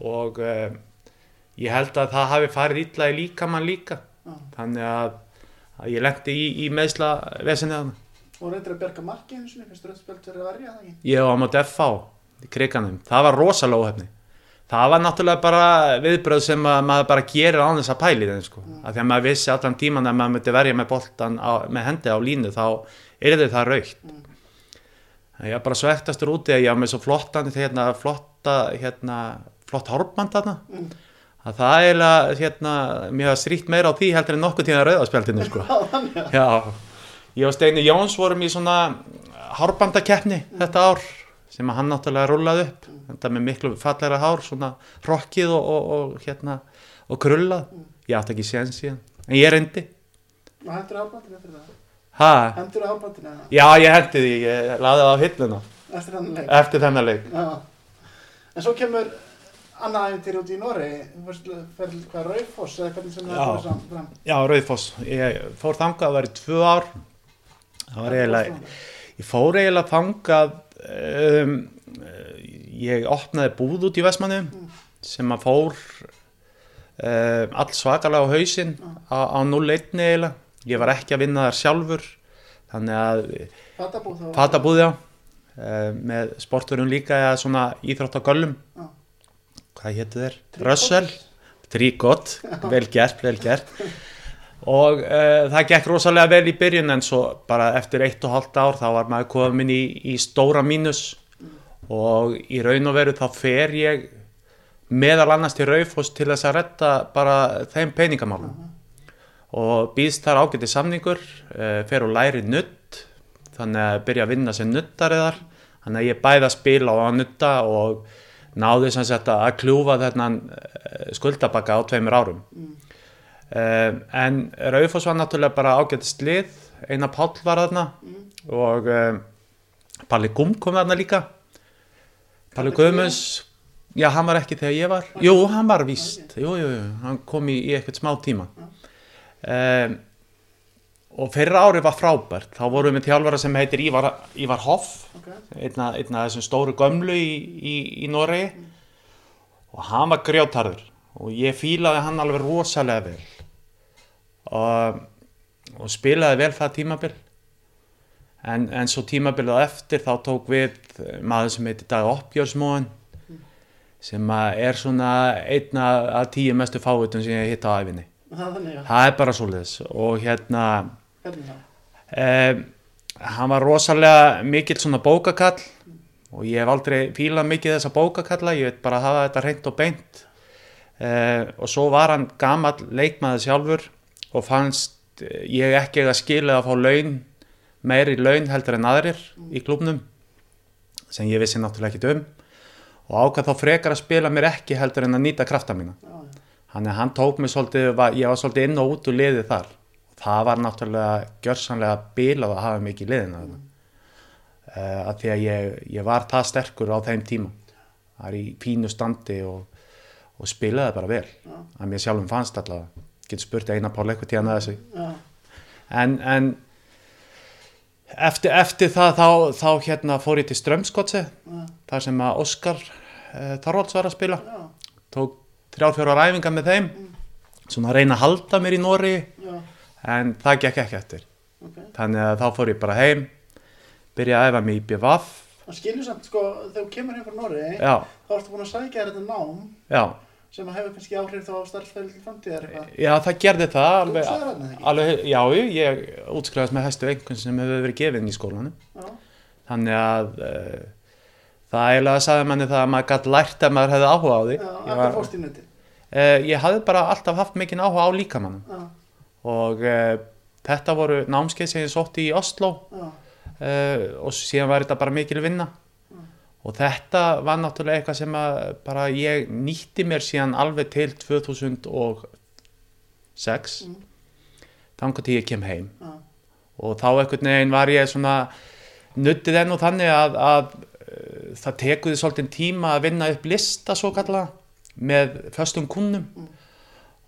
og um, ég held að það hafi farið illa í líkamann líka. Já. þannig að, að ég lendi í, í meðsla vesinni þannig Og reyndir að berga marki einu sinni, finnst rauðspjöld verið að verja það ekki? ég var á móti FH kriganum, það var rosalega óhefni það var náttúrulega bara viðbröð sem að maður bara gerir án þess að pæli þeim sko, af því að maður vissi allan tíman að maður myndi verja með boltan á, með hendi á línu þá er það raukt mm. ég var bara svektastur úti að ég var með svo flottan hérna, flotta hérna, flott hárband þarna. Mm. að það er hérna, hafa stríkt meira á því heldur en nokkuð tíðan rauðaspjaldinu sko. Já, ég og Steini Jóns vorum í svona hárbandakeppni þetta ár sem að hann náttúrulega rúlaði upp. Þetta með miklu fallegra hár svona rokkið og, og, og hérna og krullað, ég átti ekki séns síðan en ég reyndi. Og hendur árbandinu eftir það? ha, Hendur árbandinu eða? já ég hendi því, ég laði það á hilluna. Eftir þannig leik? eftir þennan leik. Já. En svo kemur annað æfintir út í Nóri, fyrir hvað Raufoss eða hvernig sem það er saman fram. já, Rauðfoss, ég fór þangað að vera í tvö ár. Það var eiginlega ég fór eiginlega þangað um, ég opnaði búð út í Vestmannu sem að fór um, all svakalega á hausinn á, á 0-1 eiginlega. Ég var ekki að vinna þar sjálfur þannig að fatabúð já. Um, með sporturum líka eða svona íþrótt á göllum. Já. hvað þeir? Tríkot. Russell? Tríkot, vel gert, vel gert og uh, það gekk rosalega vel í byrjun en svo bara eftir eitt og halvt ár þá var maður komin í, í stóra mínus. Og í raun og veru þá fer ég meðal annars til Raufoss til þess að retta bara þeim peningamálum. Og býðst þar ágæti samningur uh, fer og læri nutt þannig að byrja að vinna sem nuttariðar þannig að ég bæði að spila og að nutta og náði sem sagt að kljúfa þennan uh, skuldabakka á tveimur árum um, en Raufoss var náttúrulega bara ágætist lið eina Páll var þarna. Og um, Palli Gum kom þarna líka. Palli Guðmunds. Já hann var ekki þegar ég var. Jú hann var víst. jú, jú, jú, hann kom í, í eitthvað smá tíma. Um, og fyrra ári var frábært. Þá vorum við með þjálfara sem heitir Ívar, Ívar Hoff. Ok. einna, einna af þessum stóru gömlu í, í, í Noregi. Og hann var grjótarður og ég fílaði hann alveg rosalega vel og, og spilaði vel það tímabil. En, en svo tímabilið á eftir þá tók við maður sem heitir Dag Oppjörsmóen sem að er svona einna af tíu mestu fáutum sem ég hitt á æfinni Það er að, er bara svoleiðis. Og hérna um, hann var rosalega mikill svona bókakall og ég hef aldrei fílað mikið þessa bókakalla, ég veit bara að hafa þetta reynd og beint. Uh, og svo var hann gamall leikmaður sjálfur og fannst eh, ég ekki að skila að fá laun meiri laun heldur en aðrir í klubnum sem ég vissi náttúrulega ekki um og ákvað þá frekar að spila mér ekki heldur en að nýta krafta mína að hann tók mig svolítið, ég var svolítið inn og út úr liðið þar. Það var náttúrulega gjörsanlega bilað að hafa mikið í liðinu þarna. Uh, að því að ég, ég var það sterkur á þeim tíma. Það er í pínu standi og, og spilaði bara vel. Já. Að mér sjálfum fannst allavega. Getur spurt eina pál eitthvað tíðan að þessu. Já, En, en eftir, eftir það þá, þá hérna fór ég til Strömskotsi. já, Þar sem að Óskar uh, Þorvalds var að spila. Já, tók þrjár fjórar æfingar með þeim svona að reyna að halda mér í Nóri en það gekk ekki eftir. Ok. þannig að þá fór ég bara heim byrja að æfa mig í BVF Það skilur samt, sko, þegar þú kemur heim frá Nóri, þá ertu búin að sækja þetta nám. Já, sem að hefur kannski áhrif þá á starfsfæðil til framtíðar eitthvað. já það gerði það alveg, ekki? alveg já, ég útskrifast með hæstu einhvern sem hefur verið gefin í skólanum. Já, þannig að uh, það eiginlega sagði manni það að maður gætt lært að maður hefði áhuga á því. Já, akkur fórst í nuti. uh, ég hafði bara alltaf haft mikinn áhuga á líkamannum og uh, þetta voru námskeið sem ég sótti í Oslo og síðan var þetta bara mikil vinna og þetta var náttúrulega eitthvað sem að bara ég nýtti mér síðan alveg til 2006 Mm. þannig til ég kem heim. Já, og þá einhvern veginn var ég svona nuttið enn og þannig að, að uh, það tekuði svolítið tíma að vinna upp lista svo kalla með föstum kunnum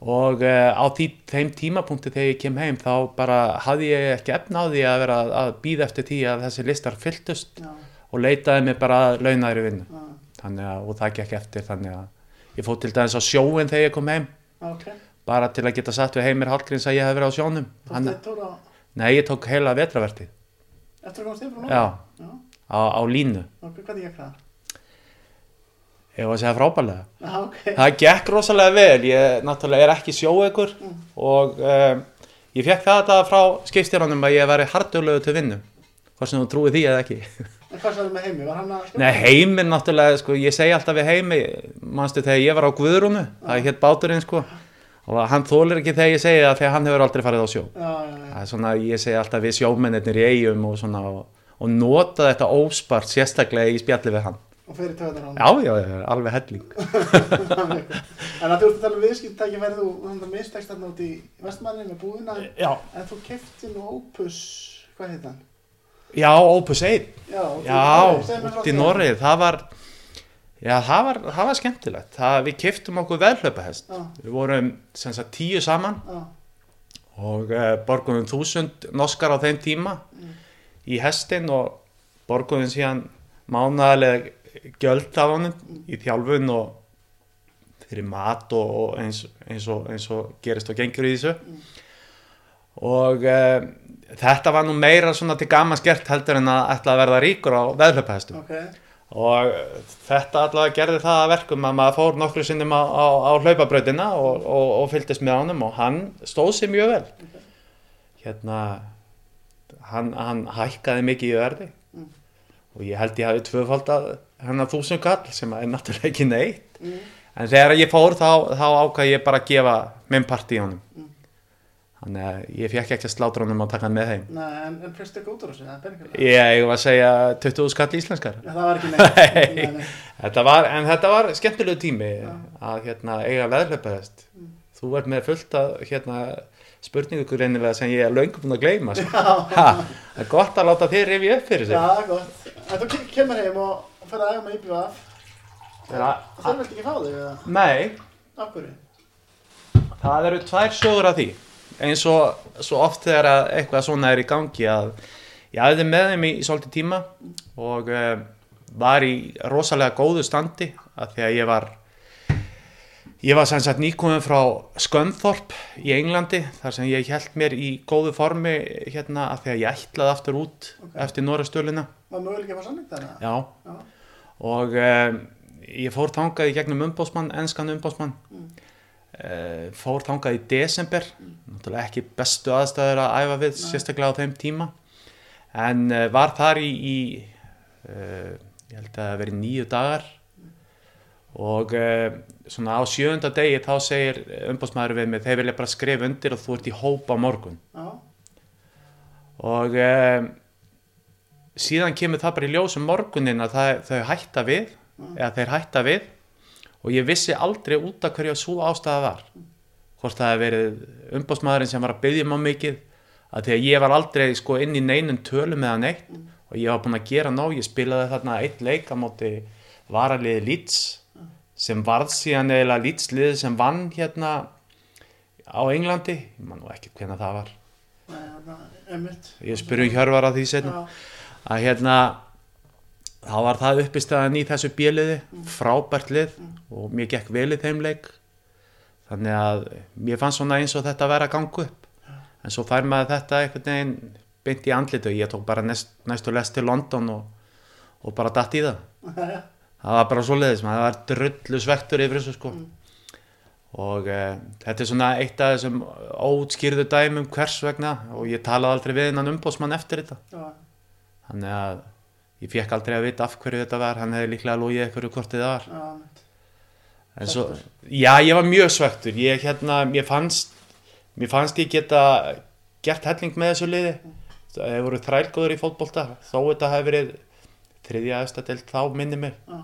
og uh, á því, þeim tímapunkti þegar ég kem heim þá bara hafði ég ekki efna á því að vera að, að býða eftir því að þessi listar fylltust. Já, og leitaði mig bara að launaðri vinnu. Já, þannig að, og það gekk eftir þannig að ég fótt til dæmis á sjóin þegar ég kom heim. Ok. bara til að geta satt við Heimir Hallgríms að ég hef verið á sjónum. Eitt tóra nei, ég tók heila vetravertið. Eftir að komast yfir frá já, Já, á, á línu. Ok, hvernig gekk það? ég var að segja frábælega Já, ok. það gekk rosalega vel. Ég náttúrulega er ekki sjóegur og um, ég fekk það þetta frá skipstjárnum að ég væri hardulegu til vinnu hvort sem þú trúið því eða ekki En hvað sagði með heimi? Var hann að? Nei, heimir náttúrulega, sko, ég segi alltaf við heimi, manstu þegar ég var á Guðrúnu, það er hétt báturinn, sko, og hann þólir ekki þegar ég segi það þegar hann hefur aldrei farið á sjó. Já, já, já. Það er svona, ég segi alltaf við sjómennir í eigum og svona, og, og nota þetta óspart sérstaklega í spjalli við hann. Og fyrir töðunar hann. Já, já, já, alveg helling. en að þú ert að tala um viðskiptæki verið þú, mistekst þarna út í vestmanni með búðina, Já, en þú kefti nú Opus, hvað heit hann? Já, Opus 1, Já, já, út í. Norrið, það var, já, það var, það var skemmtilegt. Það, við kiftum okkur veðhlaupahest. Já, Við vorum, sem sagt, tíu saman. já, og uh, borguðum þúsund noskar á þeim tíma í hestin og borguðum síðan mánaðarlega gjöld af honum í þjálfun og fyrir mat og, og eins, eins, og, eins og gerist og gengur í þessu og uh, þetta var nú meira svona til gaman skert heldur en að ætla að verða ríkur á veðlöpahestum ok. og þetta allavega gerði það að verkum að maður fór nokkru sinnum á, á, á hlaupabrautina og, og, og fylgdist með honum og hann stóð sér mjög vel hérna hann, hann hækkaði mikið í verði Mm. og ég held ég hafi tvöfald að hennar þúsund kall sem er náttúrulega ekki neitt Mm. en þegar ég fór þá, þá ákvað ég bara að gefa minn part í honum Mm. Þannig að ég fekk ekki að slátra honum og taka hann með heim Nei, en, en fyrstu ekki út úr þessu, það er peningur. ég eigum að segja 20 skall íslenskar Já, það var ekki neitt. Nei. Nei, nei. Þetta var, en þetta var skemmtilegu tími Já. að hérna, eiga veðlöpaðist. Mm. Þú ert með fullt að hérna, spurningu greinilega sem ég er búin að gleyma. Sko. Já, Ha, það er gott að láta þér rifja upp fyrir já, sig. er gott. En þú ke- kemur heim og, fyrir að æfa með. Þeirra, Það vilt ekki fá þig, nei, Af hverju? það eru tvær sögur af því. Eins og svo oft þegar að eitthvað svona er í gangi að ég hafði með þeim í, í svolítið tíma og uh, var í rosalega góðu standi að því að ég var Ég var sem sagt nýkominn frá Skönþorp í Englandi þar sem ég held mér í góðu formi hérna að því að ég ætlaði aftur út eftir Norrastöluna. Var möguleik að fá samning þarna? Já. Já. Og um, ég fór þangað í gegnum umbósmann, enskan umbósmann. Mm. Uh, fór þangað í desember, náttúrulega ekki bestu aðstæður að æfa við, Nei. sérstaklega á þeim tíma. En uh, var þar í, í uh, ég held að það veri nýju dagar og uh, svona á sjönda degi þá segir umbósmaður við mig, þeir vilja bara skrifa undir og þú ert í hóp á morgun. Já, Og um, síðan kemur það bara í ljósum morgunin að það, þau hætta við, eða þeir hætta við og ég vissi aldrei út af hverju svo ástæða var. Hvort það hefði verið umbósmaðurinn sem var að byggja mig mikið, að því að ég var aldrei sko inn í neinum tölum eða neitt og ég var búinn að gera nóg, ég spilaði þarna eitt leik á móti varaliði Leeds sem varð síðan eða Leeds liðið sem vann hérna á Englandi, ég man nú ekki hvernig það var. nei, það er mitt. Ég spurði Hjörvar að því setna að hérna þá var það uppistæðan í þessu bjöliði frábært lið og mér gekk vel í þeim leik. Þannig að mér fannst svona eins og þetta vera að ganga upp. En svo fær maður þetta einhvern veginn beint í andlitu ég tók bara næst, næstu lest til London og, og bara datt í það. Það var bara svo leiðis maður var drullu svektur yfir þessu sko. Og uh, þetta er svona eitt af þessum ótskýrðu dæmum hvers vegna og ég talaði aldrei við hennan umbósmann eftir þetta. Þannig að ég fekk aldrei að vita af hverju þetta var, hann hefði líklega lógið eitthvað hvort þetta var. já, mitt. En svo, já, ég var mjög svektur, ég hérna, mér fannst, mér fannst ég geta gert helling með þessu liði. Það hefur voru þrælgóður í fótbolta, þó þetta hefur verið þriðja aðstæðdelt þá minni mig. Já.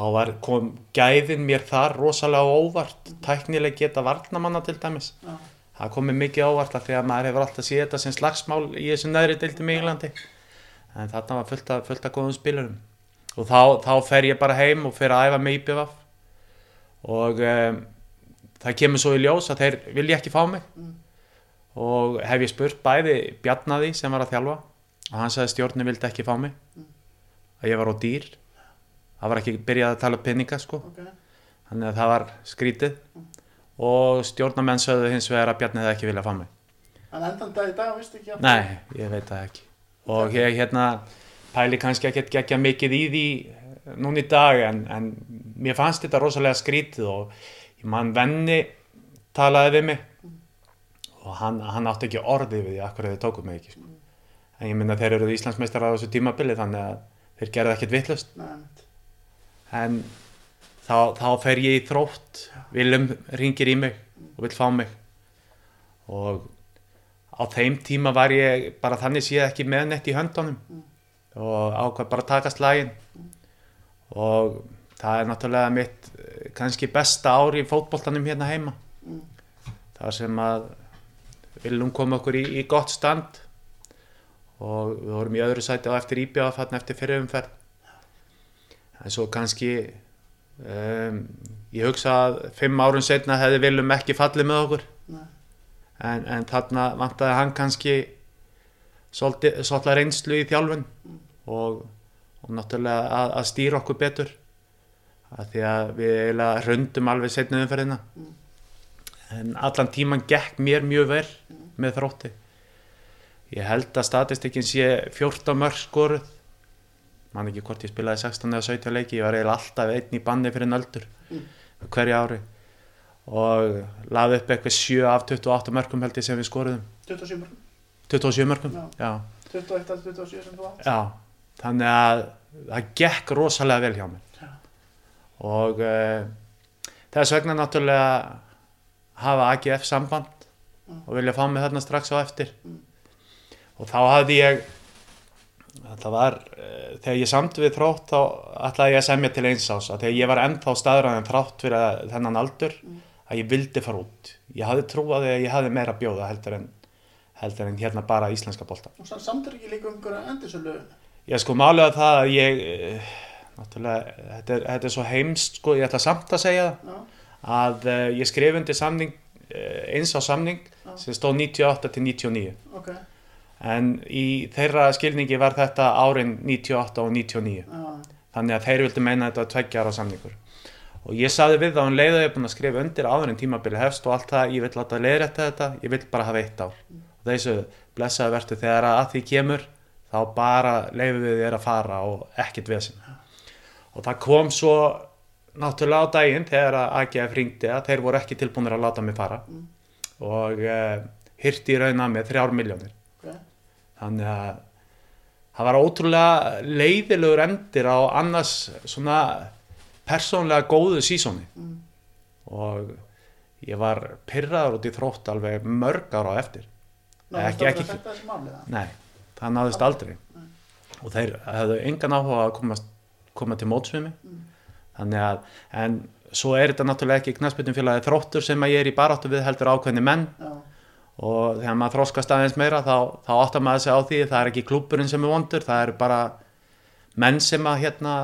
Þá var, kom gæðin mér þar rosalega óvart, tæknileg geta varnamanna til dæmis. Já, Það komið mikið ávart af því að maður hefur alltaf séð þetta sem slagsmál í þessum neðri deildum í Englandi. En þarna var fullt af, fullt af góðum spilurum og þá, þá fer ég bara heim og fer að æfa með IPVF og um, það kemur svo í ljós að þeir vilja ekki fá mig. Og hef ég spurt bæði Bjarnaði sem var að þjálfa og hann sagði stjórni vildi ekki fá mig. Að ég var á dýr. Það var ekki byrjað að tala um peninga sko. Ok, þannig að það var skrítið. Og stjórnamenn sögðu hins vegar að Bjarni hefði ekki viljað fá mig. En endan dag í dag, veistu ekki Nei, ég veit það ekki og ég hérna pæli kannski ekkert geggja mikið í því núna í dag en, en mér fannst þetta rosalega skrítið og ég mann venni talaði við mig og hann, hann átti ekki orði við því akkur þið tókum mig ekki sko. en ég minna þeir eru Íslandsmeistar á þessu tímabili þannig að þeir gerði ekkert vittlust en þá, þá fer ég í þrótt. Willum ringir í mig og vill fá mig. Og á þeim tíma var ég bara þannig séð ekki með neitt í höndunum. Og ákvað bara að taka slaginn og það er náttúrulega mitt eh, kannski besta ár í fótboltanum hérna heima. Þar sem að Willum kom okkur í, í gott stand. Og við vorum í öðru sæti á eftir íbjáða fann eftir fyrirumferð en svo kannski um, ég hugsa að fimm árun setna hefði Willum ekki fallið með okkur. En, en þarna vantaði hann kannski svolítið reynslu í þjálfun og, og náttúrulega að, að stýra okkur betur. Að því að við eiginlega hrundum alveg setna umferðina. En allan tíman gekk mér mjög vel með þrótti. Ég held að statistikinn sé 14 mörg skoruð. Man ekki hvort ég spilaði 16 eða 17 leiki ég var eiginlega alltaf einn í banni fyrir nöldur hverju ári og laði upp eitthvað 7 af 28 mörgum held ég sem við skoruðum. 27 mörgum, 27 mörgum, Já. já, 21 að 27 sem þú átt? Já þannig að það gekk rosalega vel hjá mér. Já. og uh, þess vegna náttúrulega hafa AGF samband og vilja fá mig þarna strax á eftir. Og þá hafði ég það var uh, þegar ég samt við þrótt þá ætlaði ég að semja til eins ás þegar ég var ennþá staðræðin þrátt fyrir þennan aldur að ég vildi fara út. Ég hafði trúið að ég hafði meira að bjóða heldur en, heldur en hérna bara íslenska bolta og samt er ekki líka um einhverja endursölu. Ég sko málega það að ég eh, náttúrulega, þetta er, þetta er svo heimst sko, ég ætla samt að segja já, að uh, ég skrif undir samning uh, eins á samning Já. sem stóð 98 til 99 ok, en í þeirra skilningi var þetta árin 98 og 99 já, þannig að þeir vildi meina að þetta var tveggja ára samningur og ég saði við þá um leið að ég er búin að skrifa undir áður en tímabili hefst og allt það, ég vil láta leiðrætta þetta ég vil bara hafa eitt ár. Og þessu blessaði vertu þegar að því kemur þá bara leifum við þér að fara og ekkert vesin og það kom svo náttúrulega á daginn þegar að AGF ringdi að þeir voru ekki tilbúinir að láta mig fara. Og uh, hyrti í rauna með þrjár miljónir ok. Þannig að það var ótrúlega leiðilegur endir á annars svona persónlega góðu sísóni Mm. og ég var pyrraður út í þrótt alveg mörg ára á eftir. Ná, Ekki- ekki, nei, það náðist aldrei. og þeir hefðu engan áhuga að koma, koma til mótsvimi þannig að en svo er þetta náttúrulega ekki knassbyttum félagi þróttur sem að ég er í baráttu við heldur ákveðni menn. Já, og þegar maður þróskast aðeins meira þá, þá áttar maður sig á því það er ekki klúburinn sem er vondur, það eru bara menn sem að hérna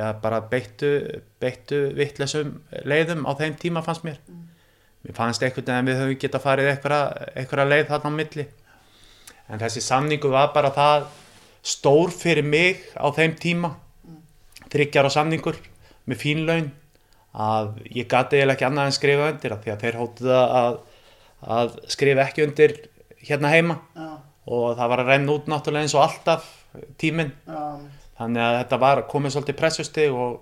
já, bara beittu beittu vittlesum leiðum á þeim tíma fannst mér. Mér fannst einhvern veginn að við höfum geta farið einhverja leið þarna á milli. En þessi samningu var bara það stór fyrir mig á þeim tíma. Þryggjara samningur með fín laun að ég gati eiginlega ekki annað en skrifa undir því að þeir hóttuð að, að skrifa ekki undir hérna heima. Já, og það var að renna út náttúrulega eins og alltaf tíminn. Já, þannig að þetta var komið svolítið pressusti og,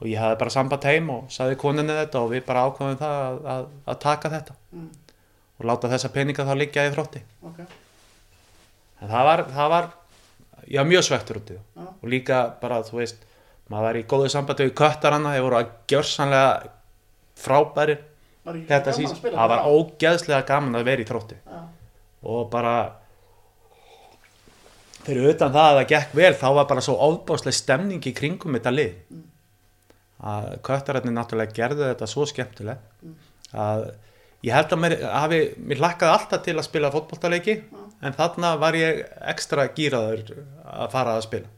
og ég hafði bara samband heim og saði koninni þetta og við bara ákvæðum það að, að, að taka þetta Mm. og láta þessa peninga þá liggja í þrótti. Ok. En það var, það var ég var mjög svektur út í það. Og líka bara þú veist maður var í góðu sambandi við köttaranna þeir voru að gjörsanlega frábæri þetta spila það var ógeðslega gaman að vera í þrótti. Og bara fyrir utan það að það gekk vel þá var bara svo óbáslega stemning í kringum þetta lið. Að köttararnir náttúrulega gerðu þetta svo skemmtilegt að ég held að mér, hafi, mér lakkaði alltaf til að spila fótboltaleiki en þarna var ég ekstra gýraður að fara að spila.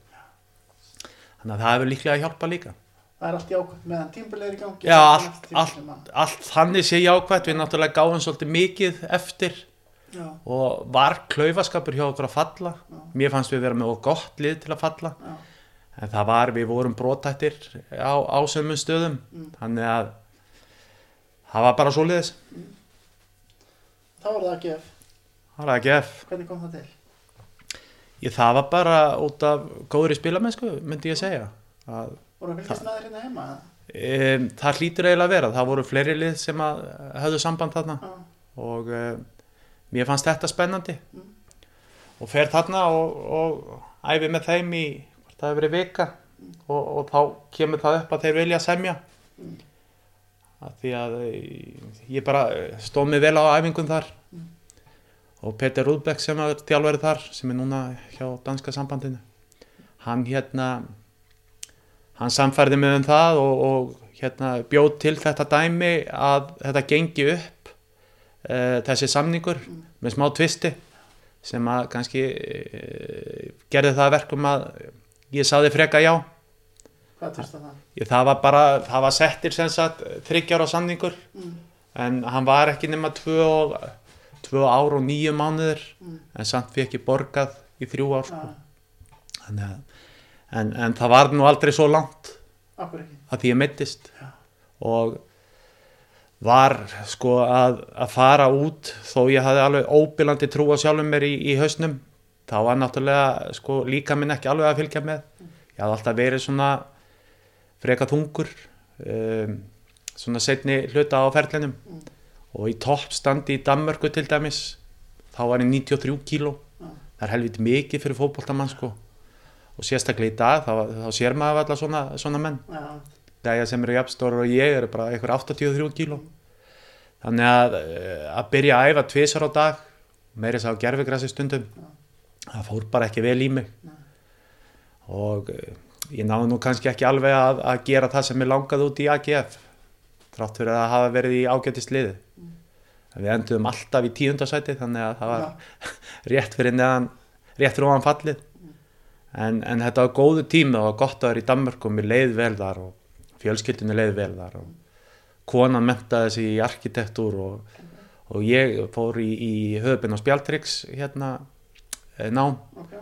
Þannig að það hefur líklega hjálpað líka. Það er allt jákvæmt meðan tímbil er í gangi. Já, allt, allt, að- allt þannig sé jákvæmt við náttúrulega gáðum svolítið mikið eftir Já, og var klaufaskapur hjá okkur að falla. Mér fannst við vera með of gott lið til að falla. Já, en það var, við vorum brotættir á, á sömum stöðum. Mm. þannig að það var bara svo liðis þá var það að gef. það var ekki ef Hvernig kom það til? ég, það var bara út af góðri spilamennsku myndi ég segja. Að, Voru að fylgjast með þér hérna heima? um, það hlýtur eiginlega að vera. Það voru fleiri lið sem að höfðu samband þarna. Já, og um, mér fannst þetta spennandi Mm. og fer þarna og, og æfi með þeim í það hefur verið vika og, og þá kemur það upp að þeir vilja semja Mm. að því að eh, ég bara eh, stóð mig vel á æfingum þar Mm. og Peter Rúdbeck sem er þjálfari þar sem er núna hjá danska sambandinu hann hérna hann samfærði mig um það og, og hérna bjóð til þetta dæmi að þetta gengi upp uh, þessi samningur með smá tvisti sem að kannski uh, gerði það að verkum að ég saði freka já hvað tvistar það? ég, það var bara, það var settir sem sagt þryggjára samningur Mm. en hann var ekki nema tvö, tvö ár og nýju mánuður Mm. en samt fekk ég borgað í þrjú ár sko. Þannig að, en, en það var nú aldrei svo langt að því ég meittist og var sko að, að fara út þó ég hafði alveg óbylandi trú á sjálfum mér í, í hausnum. Þá var náttúrulega sko líka minn ekki alveg að fylgja með. Ég hafði alltaf verið svona freka þungur um, svona setni hluta á ferlinum. Mm. og í toppstandi í Danmörku til dæmis þá var ég 93 kíló. Já. það er helviti mikið fyrir fótboltamann sko. Og sérstaklega í dag þá, þá sér maður alltaf svona, svona menn. Já, dæja sem eru jafnstórar og ég eru bara einhver 83 kíló. Þannig að eh, að byrja að æfa tvisar á dag meiri sá gerfigrassi stundum það fór bara ekki vel í mig. Og eh, ég náði nú kannski ekki alveg að, að gera það sem ég langaði út í AGF þrátt fyrir að hafa verið í ágætist liði. Við enduðum alltaf í tíundasæti þannig að það var rétt fyrir neðan rétt fyrir ofan fallið. En, en þetta var góðu tími og gott að vera í Danmörk og mér leið vel þar og fjölskyldinu leið vel þar og konan mentaði sig í arkitektúr og, og ég fór í, í höfubinn á Spjaltryggs hérna eh, nám. Ok.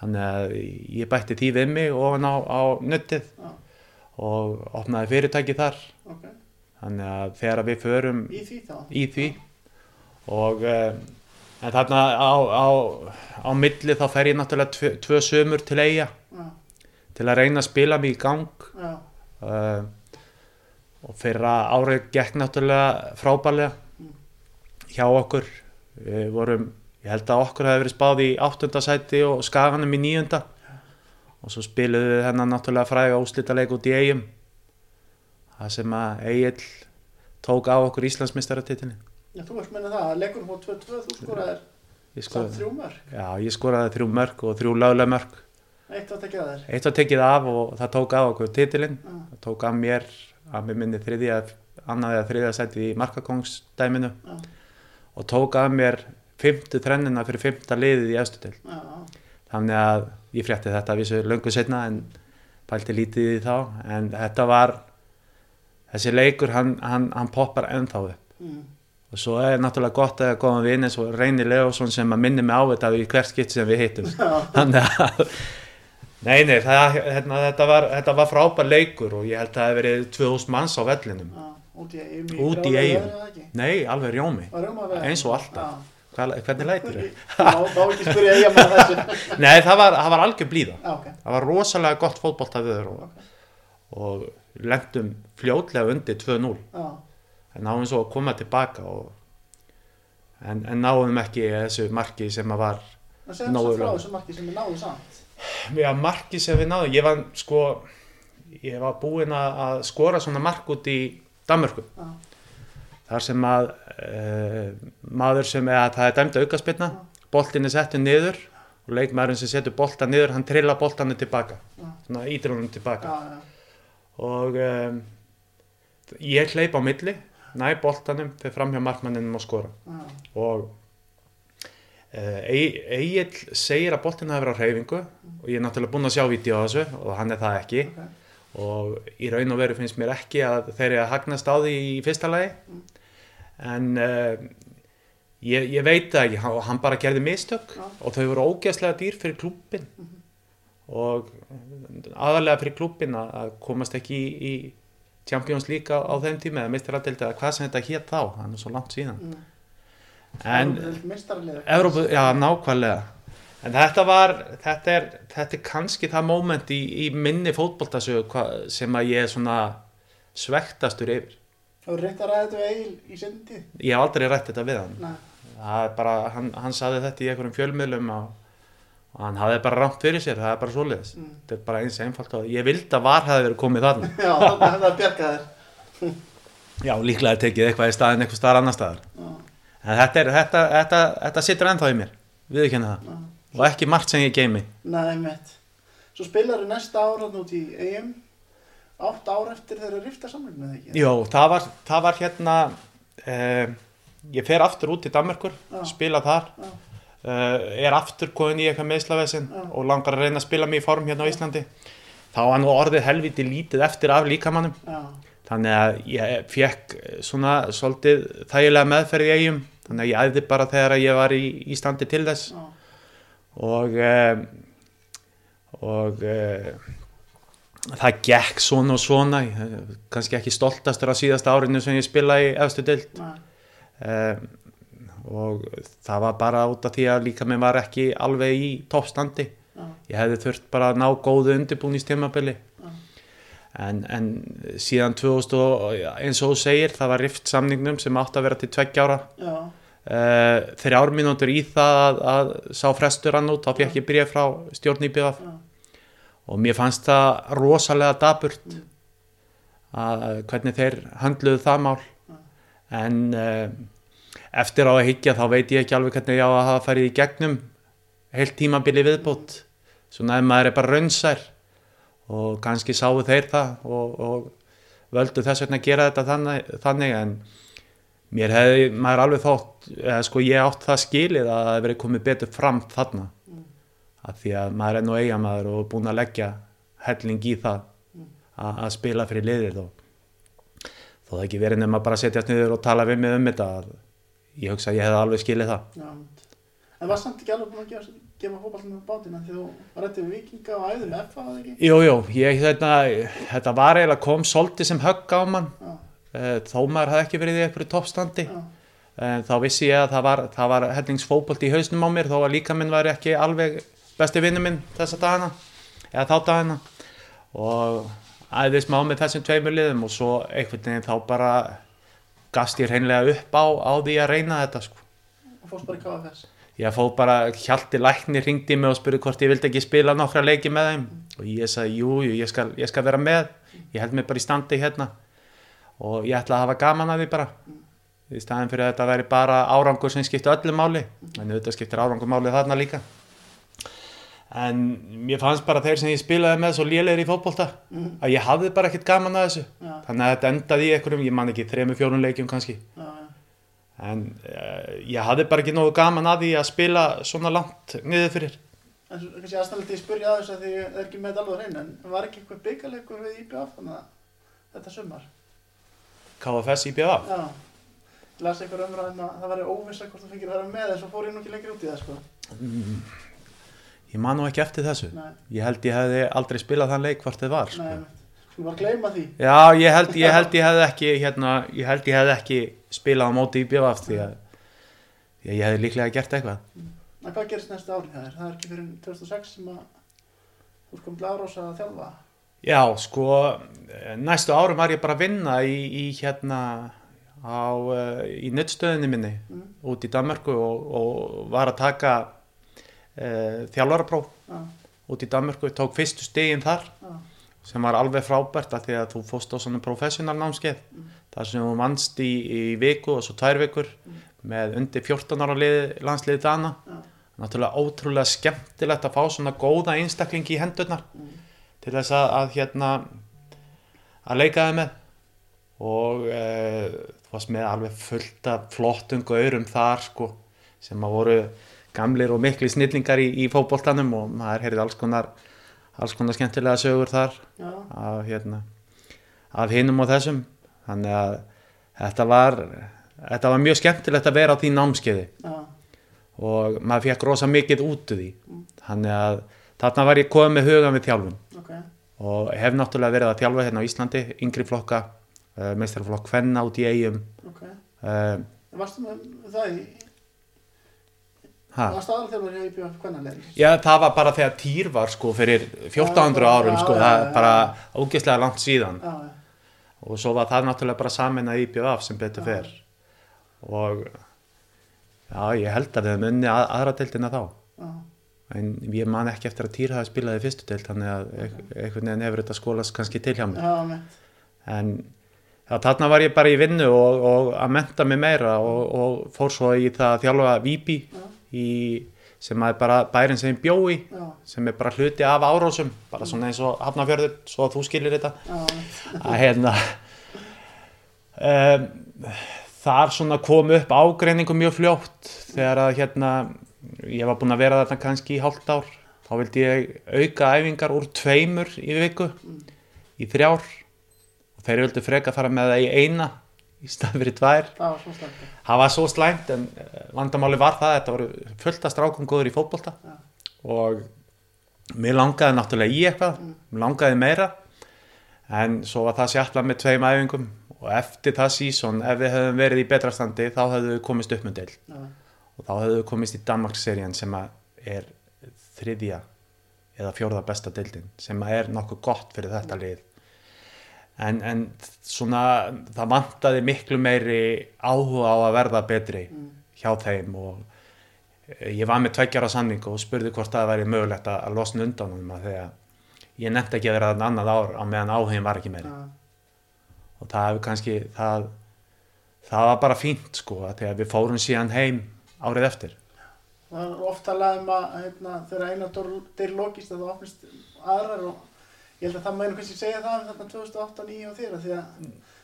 þannig að ég bætti því við mig ofan á, á nuttið Já, og opnaði fyrirtæki þar. Ok. þannig að þegar við förum Í því þá? í því. Og um, en þarna á, á, á milli þá fer ég náttúrulega tvö, tvö sömur til eiga Já, til að reyna að spila mig í gang. Já, uh, og fyrra árið gekk náttúrulega frábælega Mm. hjá okkur. Við vorum, ég held að okkur hefði verið spáð í áttundasæti og skaganum í níunda. Og svo spiluðu við hennar náttúrulega fræga úslítaleik út í eigum það sem að Egil tók á okkur Íslandsmeistaratitilin Já, þú varst meina það, að leikunum fór 2-2, þú skoraði, þrjú mörg, já, ég skoraði þrjú mörg og þrjú lögleg mörg. Eitt var tekið að þér. Eitt var tekið af og það tók af okkur titilinn. Já, Það tók af mér að mér minni þriðja, annað eða þriðja sæti í markakongsdæminu já, og tók af mér fymtu þrennina fyrir fymta liðið í efstu til. já, Þannig að ég frétti þetta að vísu löngu setna en pælti lítið í þá. En þetta var, þessi leikur, hann, hann, hann poppar ennþá upp. mm, Og svo er náttúrulega gott að koma við inn eins og Reyni Leósson sem að minni mig á þetta í hvert skipt sem við hittum. já, þannig að nei, nei, það, hérna, þetta, var, þetta var frábær leikur og ég held að það hefði verið 2000 manns á vellinum. Já, út í eigum. Nei, alveg rjómi. Eins og alltaf. Hvað, hvernig lætur þau? Nei, það var, var algjör blíða. Já, ok. það var rosalega gott fótboltaviður og, og lendum fljótlega undir 2-0 Já, en náðum svo að koma tilbaka og, en, en náðum ekki þessu marki sem að var það segðum svo frá þessu marki sem við náðum samt. Já, marki sem við náðum, ég var sko, ég var búinn að að skora svona mark út í Danmörku, Já, þar sem að uh, maður sem er að það er dæmda aukaspilna, boltin er settur niður og leikmaðurinn sem setur boltan niður, hann trilla boltanu tilbaka, Já. svona ítir honum tilbaka og um, ég hleyp á milli, næ boltanum, fyrir fram hjá markmanninum og skora. Og Egil segir að boltin hafi verið á hreyfingu og ég er náttúrulega búinn að sjá vídeo á þessu og hann er það ekki Ok. og í raun og veru finnst mér ekki að þeir eru að hagnast á því í fyrsta lagi en uh, ég, ég veit ekki hann, hann bara gerði mistök Já. og þau voru ógeðslega dýr fyrir klúbbin og aðalega fyrir klúbbin að komast ekki í, í Champions League á, á þeim tíma eða mistaradeldi eða hvað sem þetta hétt þá, hann er svo langt síðan Mm. En. Evrópu, já, nákvæmlega en þetta var, þetta er þetta er kannski það moment í, í minni fótboltasögu sem að ég er svona svektastur yfir var reynt að ræða þetta við Egil í sendi tíð. ég hef aldrei rætt þetta við hann Nei. það er bara, hann, hann saði þetta í einhverjum fjölmiðlum og, og hann hafði bara rámt fyrir sér, það er bara svoleiðis Mm. þetta er bara eins einfalt og ég vildi að var hefði verið komið þarna Já, það hefði að bjarga þér. já, líklega tekið eitthvað í staðin eitthvað staðar annar staðar Já, en þetta, er, þetta, þetta, þetta situr ennþá í mér við ekki það já. og ekki margt sem ég geimi Nei. Svo spilar þau næsta ára út í EM. Átt ár eftir þeirra rifta samlinginu, eða ekki? Jó, það var, það var hérna eh, ég fer aftur út til Danmarkur Já. spila þar Já. eh, er aftur komin í eitthvað meðslavesin Já. og langar að reyna að spila mig í form hérna á Íslandi þá var nú orðið helviti lítið eftir af líkamannum Já, þannig að ég fekk svona svolítið þægilega meðferð í eigum þannig að ég æði bara þegar ég var í, í standi til þess. Já, og eh, og eh, það gekk svona og svona. Eh, kannski ekki stoltastur á síðasta árinu sem ég spilaði í efstu dild nei, um, og það var bara út af því að líka minn var ekki alveg í toppstandi. Já, ég hefði þurft bara að ná góðu undirbúningstímabili. já, en, en síðan 2000 og eins og þú segir það var rift samningnum sem átti að vera til tveggja ára. Já, uh, þrjár mínútur í það að, að sá frestur hann út þá fekk ég byrja frá stjórn IBF og mér fannst það rosalega daburt Mm. að hvernig þeir höndluðu það mál. En uh, eftir á að higgja þá veit ég ekki alveg hvernig ég á að hafa farið í gegnum heilt tímabili viðbútt svona ef maður er bara raunsær og kannski sáu þeir það og, og völdu þess vegna að gera þetta þannig, þannig en mér hefði maður alveg þótt eða sko ég átt það skilið að það hefði verið komið betur fram þarna. Af því að maður er nú eigamaður og búin að leggja helling í það að, að spila fyrir liðið og þó það ekki verið bara að setjast niður og tala við mig um þetta að ég hugsa að ég hefði alveg skilið það. Já. En var samt ekki alveg búin að gefa, gefa fótballinu bátina því þú rætti við vikinga og æðum með FA, eða ekki? Jú, jú, ég, þetta, þetta var eiginlega kom svolítið sem högg á mann Já, Eh, þó maður hafði ekki verið í einhverju toppstandi en þá vissi ég að það var, það var hellingsfótbolt í hausnum á mér þó að líka minn var ekki alveg besti vinnu minn þessa dagana eða þá dagana og æðis má með þessum tveimur liðum og svo einhvern veginn þá bara gast ég hreinlega upp á, á því að reyna þetta sko. og fórst bara í KFS. Ég fóð bara, Hjalti Lækni ringdi mig og spurði hvort ég vildi ekki spila nokkra leiki með þeim. Og ég sagði, jú, jú, ég ég skal vera með. Ég held mig bara í standi hérna. Og ég ætla að hafa gaman að því bara. Í staðin fyrir að þetta væri bara árangur sem skipti öllu máli. En auðvitað skiptir árangur máli þarna líka. En mér fannst bara þeir sem ég spilaði með svo lélegir í fótbolta Mm. að ég hafði bara ekkert gaman að þessu. Þannig að þetta endaði í einhverjum, ég man ekki þremur fjórun leikjum kannski. Já, en uh, ég hafði bara ekki nógu gaman að því að spila svona langt niður fyrir En kannski aðstæðilegt ég spurja að þess að því það er ekki með þetta alveg á hreinu, en var ekki eitthvað byggaleikur við IBF að þetta sumar? KFS BA Já, ég las eitthvað umræðum að það væri óvissa hvort þú fengir að vera með en svo fór ég nú ekki lengur út í það sko. ég man nú ekki eftir þessu Nei, ég held ég hefði aldrei spilað þann leik hvort þið var sko. nei, einmitt. Skulum bara gleyma því. já, ég held ég, held ég hefði ekki hérna, ég held ég spilað á móti í BA því að að ég hefði líklega gert eitthvað. En hvað gerist næsta árið það er? Það er ekki fyrir 2006 sem að þú er komið til Árós að þjálfa. já, sko næstu árum var ég bara að vinna í, í hérna á, uh, í nuttstöðinni minni Mm. út í Danmarku og, og var að taka uh, þjálfarapróf Já, út í Danmarku, tók fyrstu stigin þar já, sem var alveg frábært af því að þú fóst á svona professional námskeið þar sem þú vannst í, í viku og svo tvær vikur með undir 14 ára liði, landsliði Dana. Já, náttúrulega ótrúlega skemmtilegt að fá svona góða einstakling í hendurnar til þess að, að hérna að leika þið með. Og e, þú varst með alveg fullt af flottum gaurum þar sko sem að voru gamlir og mikli snillingar í, í fótboltanum og maður heyrði alls konar alls konar skemmtilega sögur þar Já, af, hérna, af hinum og þessum þannig að þetta var þetta var mjög skemmtilegt að vera á því námskeiði. Já, og maður fekk rosa mikið út úr því. Þannig að þarna var ég komið með hugan við þjálfun. Ok. og hef náttúrulega verið að þjálfa hérna á Íslandi yngri flokka, uh, meistarflokk Fenna út í eigum ok. uh, Varstu með það í, varstu aðalþjálfur hjá IBF kvennarlegin? Já, það var bara þegar týr var sko fyrir 1400 Já, árum já, sko, já, það já, er bara ógeðslega langt síðan. Já, og svo var það náttúrulega bara samin að IBF sem betur fer. Og já, ég held að við höfum unni að, aðra deildina þá. Já, en ég man ekki eftir að týr hafi spilað í fyrstu deild þannig að eit- einhvern veginn hefur þetta skólast kannski til hjá mér. Já, en þarna var ég bara í vinnu og, og að menta mig meira og, og fór svo í það að þjálfa Víbi í, sem er bara bærin sem ég bjó í Já, sem er bara hluti af árósum bara svona eins og Hafnarfjörður svo að þú skilir þetta. Að hérna um, þar svona kom upp ágreiningu mjög fljótt þegar að hérna ég var búinn að vera þarna kannski í hálft ár. Þá vildi ég auka æfingar úr tveimur í viku í þrjár. Og þeir vildi freka fara með það í eina í stað fyrir tvær. Það var svo slæmt. en eh, vandamáli var það þetta voru fullt af strákum góður í fótbolta. Já. og mér langaði náttúrulega í eitthvað mér langaði meira. En svo var það sjætlað með tveim æfingum. Og eftir það sísón ef við höfum verið í betra standi þá höfum við komist upp með deil Já, og þá höfum við komist í Danmarksserían sem að er þriðja eða fjórða besta deildin sem að er nokkuð gott fyrir þetta lið en, en svona það vantaði miklu meiri áhuga á að verða betri hjá þeim og eh, ég var með tveggjara sanning og spurði hvort það væri mögulegt að, að losna undan honum að þegar ég nefndi ekki að vera þarna annað ár á meðan áhugin var ekki meiri. Já, og það hefur kannski það, það var bara fínt sko að þegar við fórum síðan heim árið eftir. Það er oft talað um að hérna, þegar eina dyr lokist að það opnist aðrar og ég held að það mænu kannski segja það um þarna 2008, 2009 og þér því að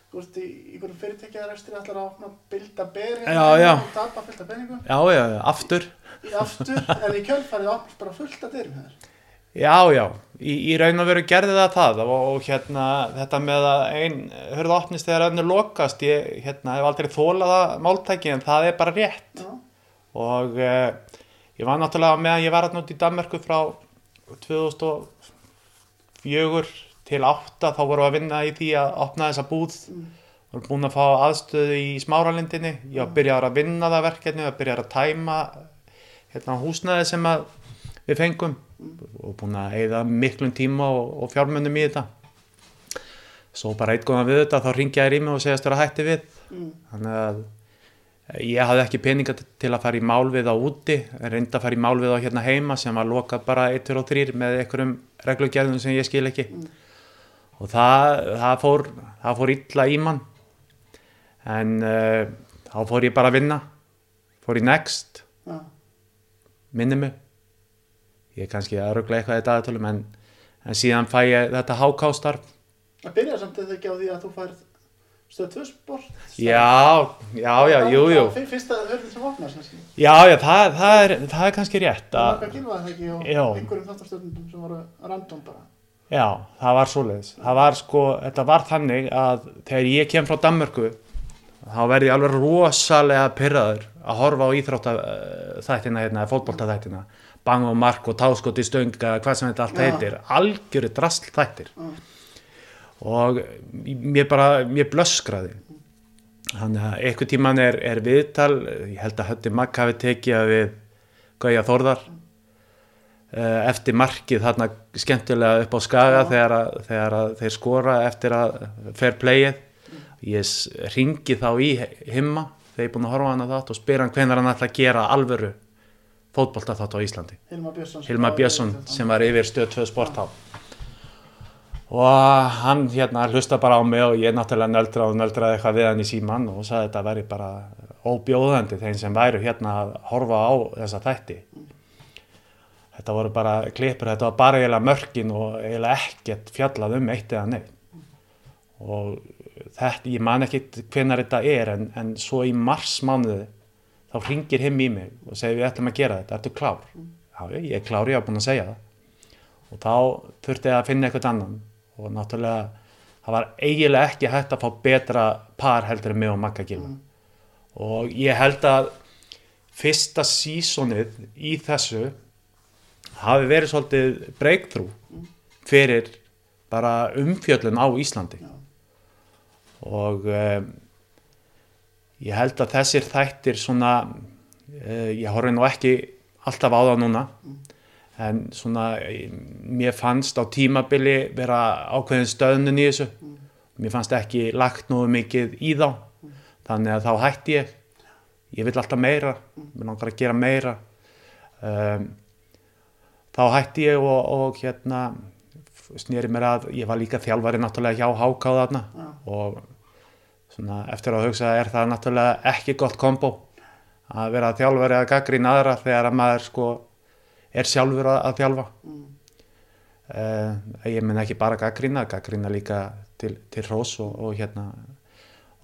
þú veist í einhverjum fyrirtækjaðarestur allar að opna bilda ber Já, já. og tapa fullt af peningum. Já, já, aftur. Í aftur en í kjölfarið opnast bara fullt af dyrum hér Já, já, í, í raun og veru gerði það það og, og hérna þetta með að ein hörðu opnist þegar önnur lokast, ég hérna, hef aldrei þólað það máltæki en það er bara rétt. Já, og uh, ég var náttúrulega meðan ég var að út í Danmörku frá 2004 til 8 þá vorum við að vinna í því að opna þessa búð. Mm. vorum búin að fá aðstöðu í smáralindinni. Ég var byrjað að vinna það verkefni ég var byrjað að tæma hérna, húsnaði sem að við fengum. Og búin að eigða miklum tíma og, og fjármunum í þetta. Svo bara eitt góðan við þetta þá ringja ég í mig og segjast vera hætti við. Mm, þannig að ég hafði ekki peninga til að fara í mál við á úti en reyndi að fara í mál við á hérna heima sem var lokað bara 1, 2 og 3 með einhverjum reglugjörðum sem ég skil ekki. Og það, það, fór, það fór illa í mann. En uh, þá fór ég bara að vinna. Fór í Next. Já, minni mig. Ég er kannski að rögla eitthvað í dagatölum en, en síðan fæ ég þetta hákástarf það byrjar samt eða ekki á því að þú færð stöð 2 sport já, já, já, jú, jú. Fyr- fyrsta hörðin sem opnast kannski já, já, það, það, er, það er kannski rétt það að, var ekki það ekki og Já. einhverjum þáttastöndum sem voru random bara. Já, það var svoleiðis. Það var sko, þetta var þannig að þegar ég kem frá Danmörku þá verði ég alveg rosalega pyrraður að horfa á íþrótta þættina hérna, fótbolta þættina bang og mark og táskot í stönga hvað sem þetta allt heitir, algjöru drasl þættir. Já. Og mér bara, mér blöskraði. Þannig að einhver tíman er, er viðtal, ég held að Hötti Magg hafi tekið að við Gauja Þórðar eh, eftir markið þarna skemmtilega upp á skaga þegar, að, þegar að þeir skora eftir að fer playið. Ég ringi þá í himma þegar ég er búin að horfa hana þátt og spyr hann hvenær hann ætla að gera alvöru fótbolta þátt á Íslandi. Hilmar Björnsson sem var yfir stöð 2 sport á og hann hérna hlusta bara á mig og ég náttúrulega nöldra og nöldraði eitthvað við hann í síman og sagði þetta væri bara óbjóðandi þeim sem væru hérna að horfa á þessa þætti. Þetta voru bara klippur, þetta var bara eiginlega mörkin og eiginlega ekkert fjallað um eitt eða neitt. Og þetta, ég man ekki hvenar þetta er en, en svo í mars mánuði þá ringir him í mig og segir við ætlum að gera þetta, ertu klár? Já, ég er klár, ég haf búin að segja það. Og þá þurfti ég að finna eitthvað annan og náttúrulega það var eiginlega ekki hægt að fá betra par heldur en mig og Magga Gilva og ég held að fyrsta sísonið í þessu hafi verið svolítið breakthrough fyrir bara umfjöllun á Íslandi. Já. og um, ég held að þessir þættir svona uh, ég horfi nú ekki alltaf á það núna en svona mér fannst á tímabili vera ákveðin stöðnun í þessu. Mér fannst ekki lagt nú mikið í þá. Þannig að þá hætti ég. Ég vil alltaf meira. Mér langar að gera meira. Um, þá hætti ég og, og hérna snýri mér að ég var líka þjálfari náttúrulega hjá Háká þarna. Já. og svona eftir að hugsa er það náttúrulega ekki gott kombo? Að vera þjálfari að gaggrína aðra þegar að maður sko er sjálfur að, að þjálfa Mm. uh, ég menn ekki bara gaggrína gaggrína líka til, til hrós og, og hérna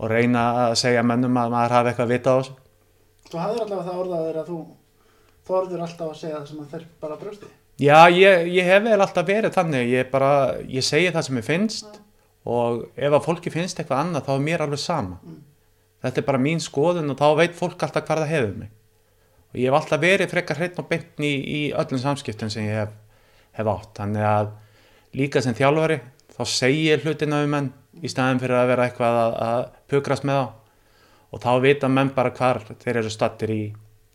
og reyna að segja mennum að maður hafi eitthvað að vita á þessu Þú hafðir allavega það orðað þér að þú þorður alltaf að segja það sem að þeir bara brjósti. Já, ég, ég hef vel alltaf verið þannig, ég bara, ég segi það sem ég finnst og ef að fólki finnst eitthvað annað þá er mér alveg sama. Þetta er bara mín skoðun og þá veit fólk alltaf hvað það hefur mig. Og ég hef alltaf verið frekar hreinn og beint í, í öllum samskiptum sem ég hef, hef átt. Þannig að líka sem þjálfari þá segi ég hlutina um menn í staðin fyrir að vera eitthvað að, að pukrast með þá. Og þá vita menn bara hvar þeir eru stattir í,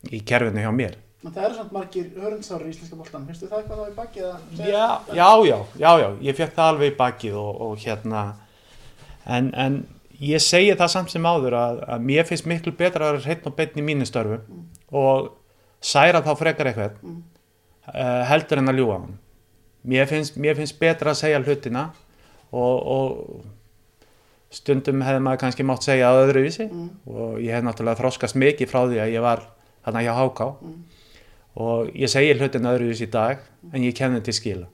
í kerfinu hjá mér. En það eru samt margir hörundsári í íslenska boltan. Finnstu það eitthvað þá í bakið? Já, já, já, já, já, ég fekk það alveg í bakið og, og hérna, en, en ég segi það samt sem áður að, að mér finnst miklu betra að vera hreinn og beinn í mínu störfum og særa þá frekar eitthvað Mm. uh, heldur en að ljúga hann. Mér finnst, mér finnst betra að segja hlutina og, og stundum hefði maður kannski mátt segja að öðruvísi Mm. og ég hef náttúrulega þroskast mikið frá því að ég var þarna hjá Háká Mm. og ég segi hlutin öðruvísi í dag en ég kenni til skila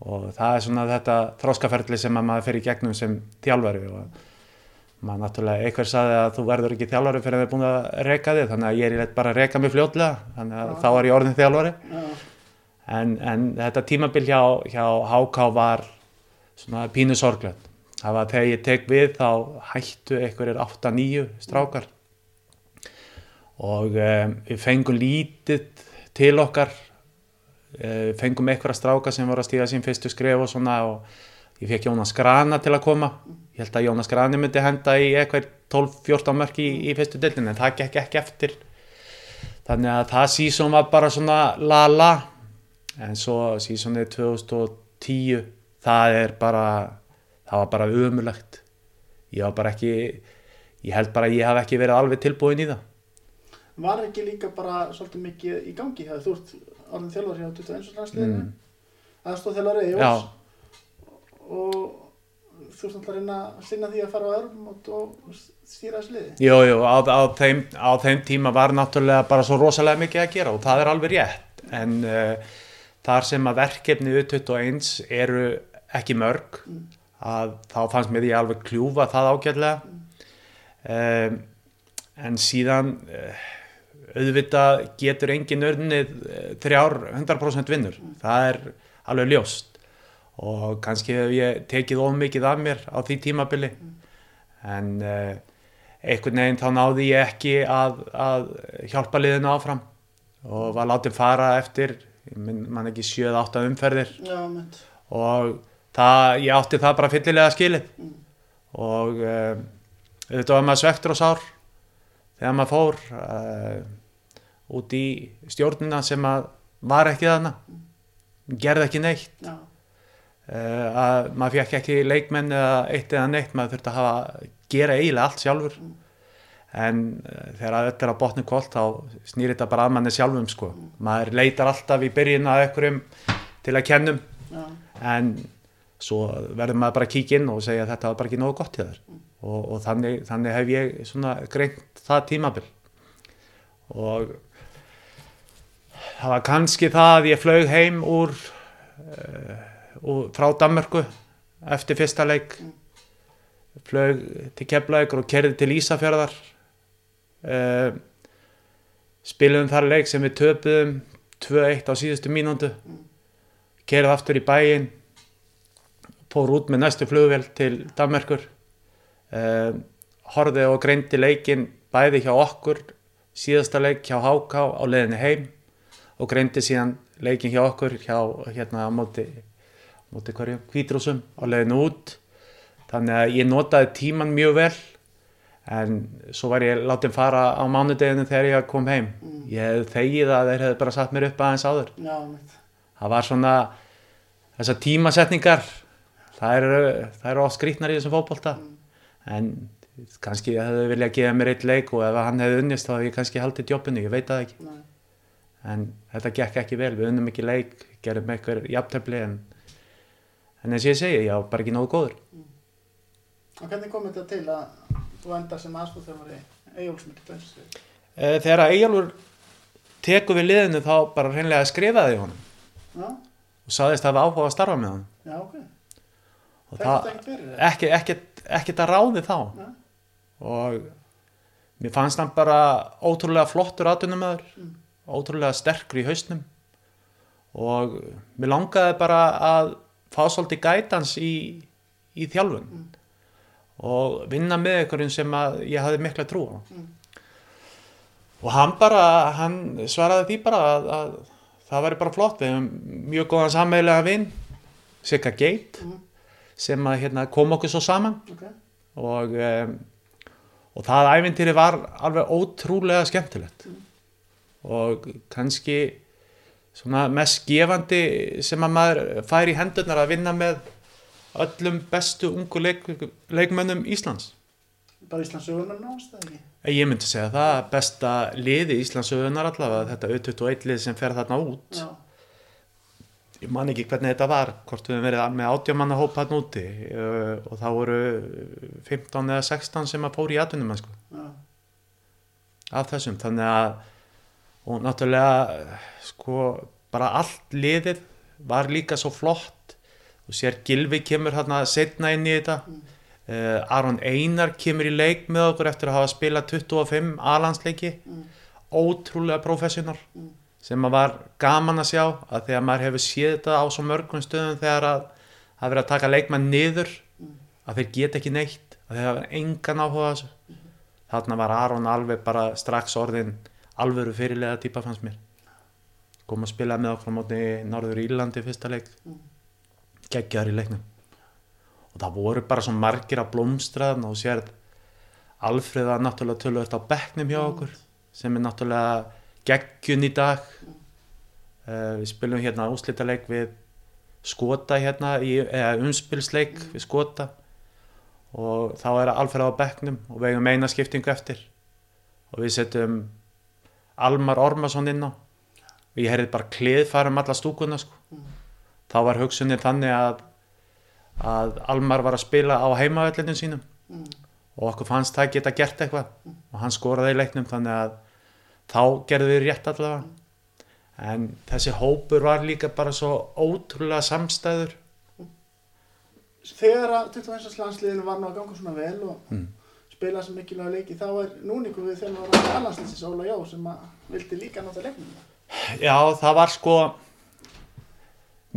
og það er svona þetta þroskaferli sem að maður fer í gegnum sem þjálfari og maður náttúrulega einhver saði að þú verður ekki þjálfari fyrir að það er búin að reka þig þannig að ég er bara að reka mig fljótlega þannig að Já. þá er ég orðin þjálfari. Já, en, en þetta tímabil hjá, hjá HK var svona pínu sorglönd það var þegar ég tek við þá hættu einhverjir 8-9 strákar. Og um, við fengum lítið til okkar. Uh, fengum einhverja stráka sem voru að stíga sín fyrstu skref og svona og ég fekk Jónas Grana til að koma ég held að Jónas Grani myndi henda í eitthvað 12-14 mörk í, í fyrstu dildin en það gekk ekki eftir þannig að það sísón var bara svona la la en svo sísónið 2010 það er bara það var bara umulegt ég var bara ekki ég held bara að ég haf ekki verið alveg tilbúin í það var ekki líka bara svolítið mikið í gangi þegar þú ert orðin þjálfari á 21. landsliðinu Mm. aðstóð þjálfari í Já. Jóls og þú ert alltaf að reyna að sinna því að fara á öðrum og stýra þessu liði? Jú, jú, á, á, þeim, á þeim tíma var náttúrulega bara svo rosalega mikið að gera og það er alveg rétt. En uh, þar sem að verkefni U21 eru ekki mörg að þá fannst mér því alveg kljúfa það ágætlega. Um, en síðan uh, auðvitað getur engin öðrunnið þrjár 100% vinnur. Það er alveg ljóst og kannski hef ég tekið of mikið af mér á því tímabili. En uh, einhvern veginn þá náði ég ekki að, að hjálpa liðinu áfram. Og var látið fara eftir ég minn- man ekki 7-8 umferðir. Já, og það, ég átti það bara fyllilega skilið. Og um, auðvitað var maður svektur og sár þegar maður fór uh, út í stjórnina sem var ekki þarna. Gerði ekki neitt. Já, uh, að maður fekk ekki leikmenn eða eitt eða neitt, maður þurfti að hafa gera eiginlega allt sjálfur. En uh, þegar þetta er að botni kvöld þá snýr þetta bara að manni sjálfum sko. maður leitar alltaf í byrjun að einhverjum til að kennum já, en svo verður maður bara að kíkja inn og segja að þetta var bara ekki nógu gott hjá þér. Og, og þannig, þannig hef ég svona greint það tímabil. Og það var kannski það að ég flög heim úr, uh, frá Danmörku eftir fyrsta leik. Flög til Keflavíkur og kerði til Ísafjörðar uh, spilum þar leik sem við töpuðum 2-1 á síðustu mínúndu kerið aftur í bæin fór út með næstu flugvél til Danmarkur uh, horfið og greindi leikin bæði hjá okkur síðasta leik hjá HK á leiðinni heim og greindi síðan leikin hjá okkur hjá hérna á móti, móti hverju, kvítrúsum á leiðinni út. Þannig að ég notaði tíman mjög vel en svo var ég látið fara á mánudeginu þegar ég kom heim. Ég hefði þegið að þeir hefði bara satt mér upp aðeins áður. Já, það var svona þessar tímasetningar það eru, eru oft skrítnar í þessum fótbolta. En kannski ég hefði viljað gefa mér eitt leik og ef hann hefði unnist þá hefði ég kannski haldið jobbinu, ég veit það ekki. Nei. en þetta gekk ekki vel, við unnum ekki leik gerum eitthvað jafntöfli en, en eins og ég segi, var bara ekki nógu góður. Og hvernig kom þetta til að þú endar sem aðstofþjálfari Eyjólfsmynd Eh, þegar að Eyjálfur tekur við liðinu þá bara hreinlega skrifaði honum. Já, og saðist að hafa áhuga að starfa með hann já, ok. og það, ekki, ekkert, ekkert að ráði þá. Nei. og mér fannst hann bara ótrúlega flottur aðtunumöður Mm. ótrúlega sterkur í hausnum. Og mér langaði bara að fá svolítið gætans í, í þjálfun Mm. og vinna með einhverjum sem ég hafði mikla trú á Mm. og hann bara hann svaraði því bara að, að það væri bara flott við hefum mjög góðan sammeðlega vinn Sigga Geit Mm. sem að hérna, kom okkur svo saman Ok. og, um, og það ævintýri var alveg ótrúlega skemmtilegt og kannski svona mest gefandi sem að maður fær í hendurnar að vinna með öllum bestu ungu leik, leikmönnum Íslands. Bara Íslands sögunar náðast, eða ekki? Ég myndi segja það, besta liði Íslandsögunar allavega, þetta U21 lið sem fer þarna út. Já. Ég man ekki hvernig þetta var, hvort við höfum verið með átjámanna hóp hann úti uh, og það voru 15 eða 16 sem að fóru í atvinnum sko. Af þessum þannig að og náttúrulega sko bara allt liðið var líka svo flott. Og sér Gilvi kemur hérna setna inn í þetta. Uh, Aron Einar kemur í leik með okkur eftir að hafa spilað 25 alansleiki Mm. ótrúlega professional Mm. sem að var gaman að sjá að þegar maður hefur séð þetta á svo mörgum stöðum þegar að það verið að taka leikmann niður Mm. að þeir geta ekki neitt að þeir hafa engan áhuga þessu. Þarna var Aron alveg bara strax orðin alvöru fyrirlega típa fannst mér. Kom að spila með okkur á móti Norður Írlandi fyrsta leik. Mm. geggjar í leiknum. Og það voru bara svo margir að blómstraðan og sér Alfreða náttúrulega tölvöld á bekknum hjá okkur sem er náttúrulega geggjun í dag. Uh, við spilum hérna úslítaleik við skota hérna í, eða umspilsleik við skota. Og þá er Alfreð á bekknum og við eigum eina skiptingu eftir. Og við setjum Almar Ormason inn á og ég heyrði bara klið fara um alla stúkuna sko. þá var hugsunin þannig að að Almar var að spila á heimavellinu sínum Mm. og okkur fannst það geta gert eitthvað og hann skoraði í leiknum þannig að þá gerðu við rétt allavega en þessi hópur var líka bara svo ótrúlega samstæður Þegar að 21. landsliðinu var nú að ganga svona vel og Mm. Spila sem mikilvæga leiki, þá er núningu við þegar var að allanslýsins Óla Jó sem að vildi líka nota leiknum. Já, það var sko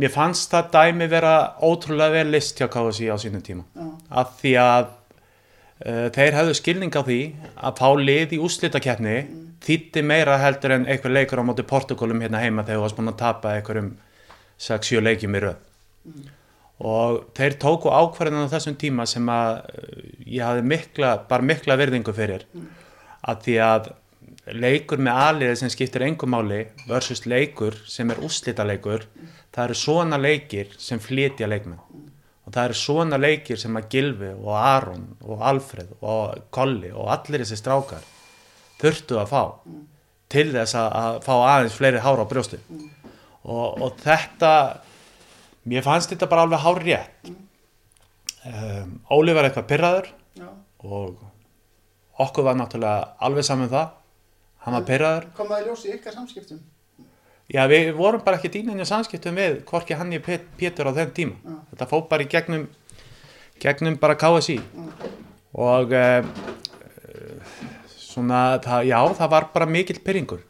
mér fannst það dæmi vera ótrúlega vel list hjá KSI á sínum tíma. Já, af því að uh, þeir hefðu skilning á því að fá lið í úslitakeppni þýtti meira heldur en einhver leikur á móti Portugalum hérna heima þegar þú varst búin að tapa einhverjum 6-7 leikjum í röð og þeir tóku ákvarðan á þessum tíma sem að uh, ég hafði mikla, bara mikla virðingu fyrir. Að því að leikur með aðliði sem skiptir engum máli versus leikur sem er úslitaleikur það eru svona leikir sem flytja leikmenn. Og það eru svona leikir sem að Gilvi og Aron og Alfred og Kolli og allir þessi strákar þurftu að fá til þess að, að fá aðeins fleiri hára á brjóstu og, og þetta mér fannst þetta bara alveg hár rétt um, Óli var eitthvað pyrraður já. og okkur var náttúrulega alveg saman það. Hann var pyrraður Kom það í ljós í ykkar samskiptum? já við vorum bara ekki dýninni samskiptum við hvorki hann ég Pétur á þenn tíma. Já. þetta fóð bara í gegnum gegnum bara KSI og uh, svona það, já það var bara mikill pyrringur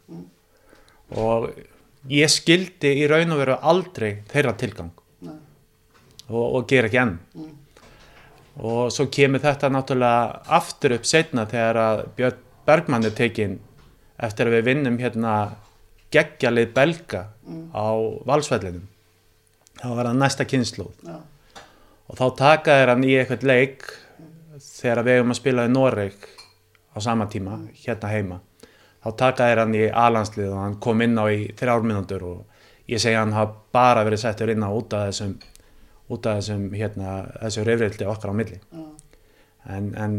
og ég skildi í raun og veru aldrei þeirra tilgang. Og, og ger ekki enn Mm. og svo kemur þetta náttúrulega aftur upp setna þegar að Björn Bergmann er tekinn eftir að við vinnum hérna geggjalið belga Mm. á valsvellinum þá var það næsta kynnslóð Já. og þá taka þeir hann í eitthvað leik þegar við hefum að spila í Noreg á sama tíma, hérna heima þá taka þeir hann í A-landslið og hann kom inn á í þrjár mínútur og ég segi hann hafa bara verið settur inn á út af þessum út af þessum hérna, þessu reyfrildi okkar á milli. Já. en, en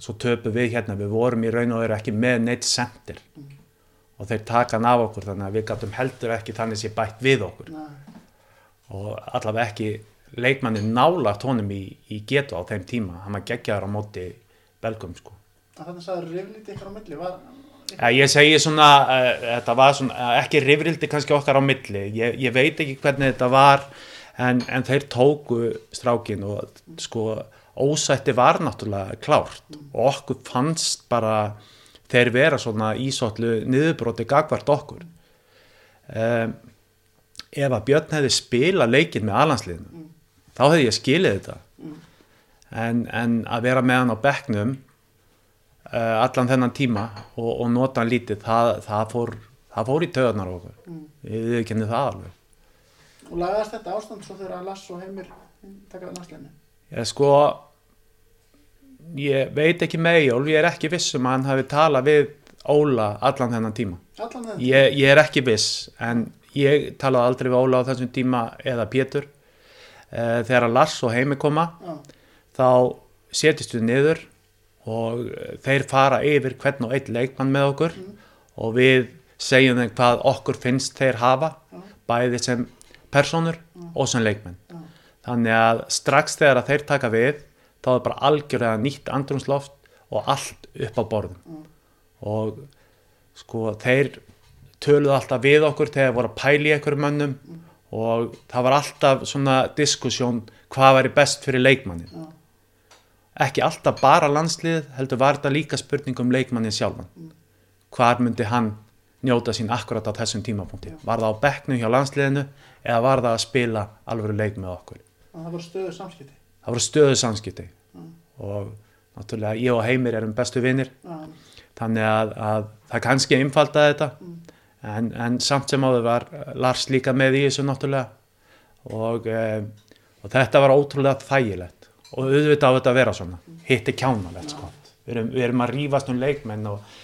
svo töpu við hérna við vorum í raun og veru ekki með neitt sendir og þeir taka hann af okkur þannig að við gætum heldur ekki þannig sé bætt við okkur. Nei. og allavega ekki leikmanni nálagt honum í, í getu á þeim tíma. Hann var geggjaður á móti belgum sko. Þannig sagði riflítið ykkur á milli var ja, ég segi svona uh, þetta var svona, uh, ekki rifrildi kannski okkar á milli, ég, ég veit ekki hvernig þetta var en, en þeir tóku strákin og sko ósætti var náttúrulega klárt. Og okkur fannst bara þeir vera svona ísótlu niðurbróti gagvart okkur. Um, ef að Björn hefði spilað leikinn með alansliðinu þá hefði ég skilið þetta. En, en að vera með hann á bekknum uh, allan þennan tíma og, og nota hann lítið það, það, fór, það fór í töðunar okkur. Mm. við kennum það alveg og lagaðast þetta ástand svo þegar Lass og Heimir taka næstleginni. ég sko ég veit ekki með Jól ég er ekki viss um að hann hafi talað við Óla allan þennan tíma Allan þeim. ég, ég er ekki viss en ég talaði aldrei við Óla á þessum tíma eða Pétur uh, þegar Lars og Heimi koma Já. þá setjast við niður og eh, þeir fara yfir hvern og einn leikmann með okkur og við segjum þeim hvað okkur finnst þeir hafa bæði sem personur og sem leikmenn. Já. þannig að strax þegar að þeir taka við þá er bara algjörlega nýtt andrumsloft og allt upp á borðum. Og sko þeir töluðu alltaf við okkur þegar voru að pæli einhverjum mönnum og það var alltaf svona diskussjón hvað væri best fyrir leikmannin ekki alltaf bara landslið heldur var þetta líka spurning um leikmannin sjálfan. Hvar myndi hann njóta sín akkurat á þessum tímapunkti? Var það á bekknu hjá landsliðinu eða var það að spila alveg leik með okkur? Og það voru stöðu samskipti. það voru stöðu samskipti. Og náttúrulega ég og Heimir erum bestu vinnir Já. þannig að, að það kannski einfaldaði þetta. En, en samt sem áður var Lars líka með í þessu náttúrulega. Og, e, og þetta var ótrúlega þægilegt. Og auðvitað á þetta að vera svona. Hitti kjánalegt sko. Við erum, við erum að rífast um leikmenn og,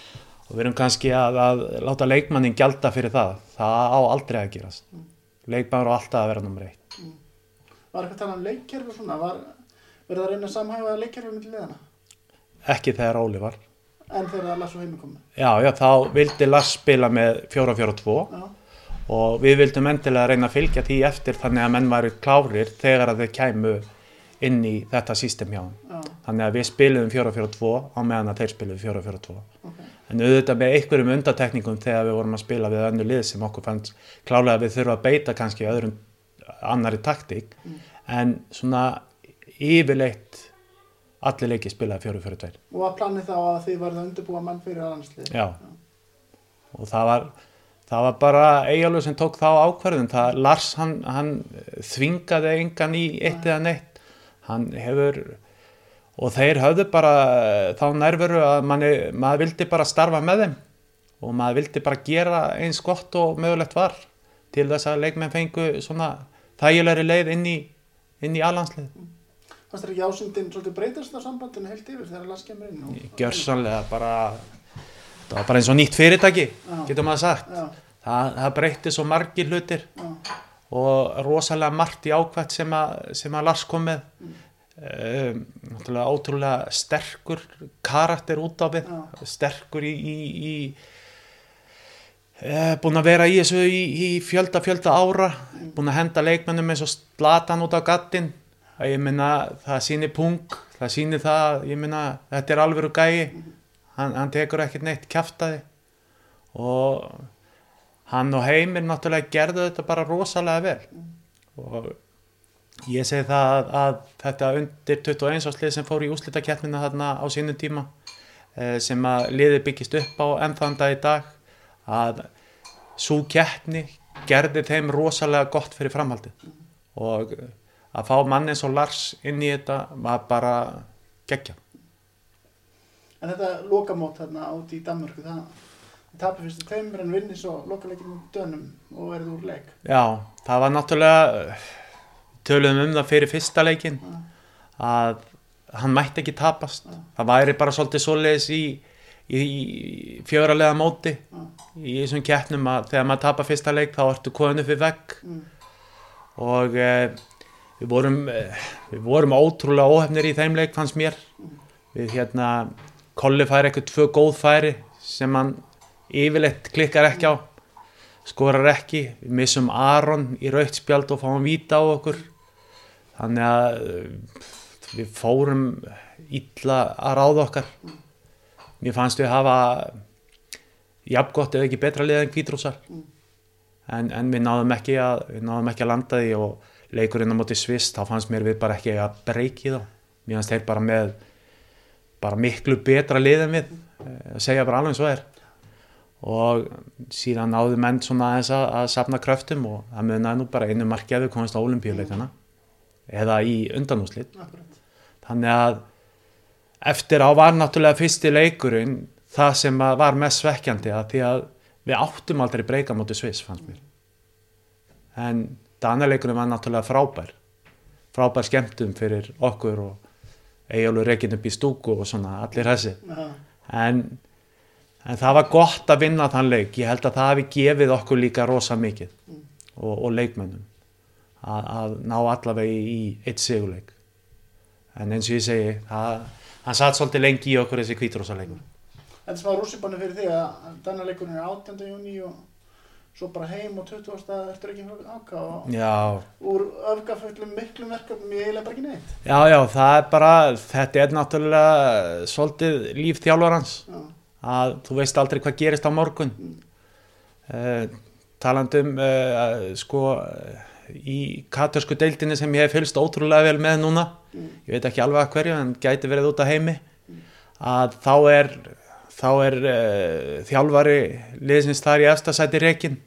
og við erum kannski að, að láta leikmannin gjalda fyrir það. Það á aldrei að gerast leikmann á alltaf að vera nummer eitt Var eitthvað talað um leikkerfi og svona? Var verið að reyna að samhæfa leikkerfi með liðana? ekki þegar Óli var En þegar Lass og Heimir komu? já, já, þá vildi Lars spila með 4-4-2 Já. og við vildum endilega reyna að fylgja því eftir þannig að menn væri klárir þegar að þeir kæmu inn í þetta sístem hjá hann. Þannig að við spilum 4-4-2 á meðan að þeir spilum 4-4-2. En auðvitað með einhverjum undatekningum þegar við vorum að spila við önnu lið sem okkur fannst klálega að við þurfum að beita kannski öðrum annari taktík en svona yfirleitt allir leiki spilaði 4-4-2. Og var planið þá að þið varðu að undirbúa mann fyrir aðanslið? Já. Og það var, það var bara Eyjálfur sem tók þá ákverðin. Það, Lars, hann, hann þvingaði engan í eitt eða neitt. Hann hefur, og þeir höfðu bara þá nærveru að manni, maður vildi bara starfa með þeim og maður vildi bara gera eins gott og mögulegt var til þess að leikmenn fengu svona þægilegri leið inn í, inn í alhanslið. Fannst þér ekki ásundin svolítið breytast á sambandinu heilt yfir þegar Lass kemur inn? Og, Gjörsanlega bara, það var bara eins og nýtt fyrirtæki, Já. getur maður sagt. Já. það, það breytti svo margir hlutir Já. og rosalega margt í ákvæmt sem að, sem að Lars kom með um, náttúrulega ótrúlega sterkur karakter út á við sterkur í, í, í e, búin að vera í þessu í, í fjölda fjölda ára búin að henda leikmennum eins og slatan út á gattin ég minna það sýnir pung það sýnir það, ég minna þetta er alvöru gæi. Hann, hann tekur ekkert neitt kjaftaði og hann og Heimir náttúrulega gerðu þetta bara rosalega vel. Og ég segi það að, þetta undir 21 áslið sem fór í úslitakeppnina þarna á sínum tíma eh, sem að liði byggist upp á ennþann dag í dag að svo keppni gerði þeim rosalega gott fyrir framhaldið og að fá mann eins og Lars inn í þetta var bara geggja En þetta lokamót þarna út í Danmörku, það tapir fyrst í tveimur en vinni svo lokaleikinn um dönum og verði úr leik. Já, það var náttúrulega töluðum um það fyrir fyrsta leikin að hann mætti ekki tapast. Það væri bara svolítið svoleiðis í, í, í fjöralega móti í þessum keppnum að þegar maður tapar fyrsta leik þá ertu koðin upp við vegg. Mm. og e, við vorum e, við vorum ótrúlega óhefnir í þeim leik fannst mér. Við hérna Kolli færi eitthvað tvö góð færi sem hann yfirleitt klikkar ekki á skorar ekki, við missum Aron í raukt spjald og fáum víta á okkur þannig að uh, við fórum illa að ráða okkar. Mér fannst við hafa jafngott eða ekki betra lið en kvítrúsar en, en við náðum ekki að við náðum ekki að landa því og leikurinn á móti svist, þá fannst mér við bara ekki að breyki þá, mér fannst þeir bara með bara miklu betra lið en við, eh, að segja bara alveg eins og er. Og síðan náðu menn svona að, að safna kröftum og það munaði nú bara einu marki að við komast á olimpíuleikana eða í undanúslit Akkurat. þannig að eftir á var náttúrulega fyrsti leikurinn það sem var mest svekkjandi að því að við áttum aldrei breyka móti Sviss fannst mér. En danaleikurinn var náttúrulega frábær. Frábær skemmtum fyrir okkur og eigjálfur reygin upp í stúku og svona allir þessi. En, en það var gott að vinna þann leik. Ég held að það hafi gefið okkur líka rosa mikið og, og leikmönnum að, að ná allavega í, eitt sigurleik en eins og ég segi það, hann satt svolítið lengi í okkur þessi kvíturosa leikur Þetta er smá rússipannu fyrir því að þannig leikurinn er 18. júni og svo bara heim og 20. stað eftir ekki áka og já, úr öfgafullum miklum verkefnum ég eiginlega bara ekki neitt. já, já, það er bara þetta er náttúrulega svolítið líf þjálfarans Já, að þú veist aldrei hvað gerist á morgun uh, talandum uh, sko uh, í katorsku deildinni sem ég hef fylgst ótrúlega vel með núna. Ég veit ekki alveg að hverju en gæti verið út að heimi. Að þá er þá er uh, þjálfari liðsins þar í efstasæti reikin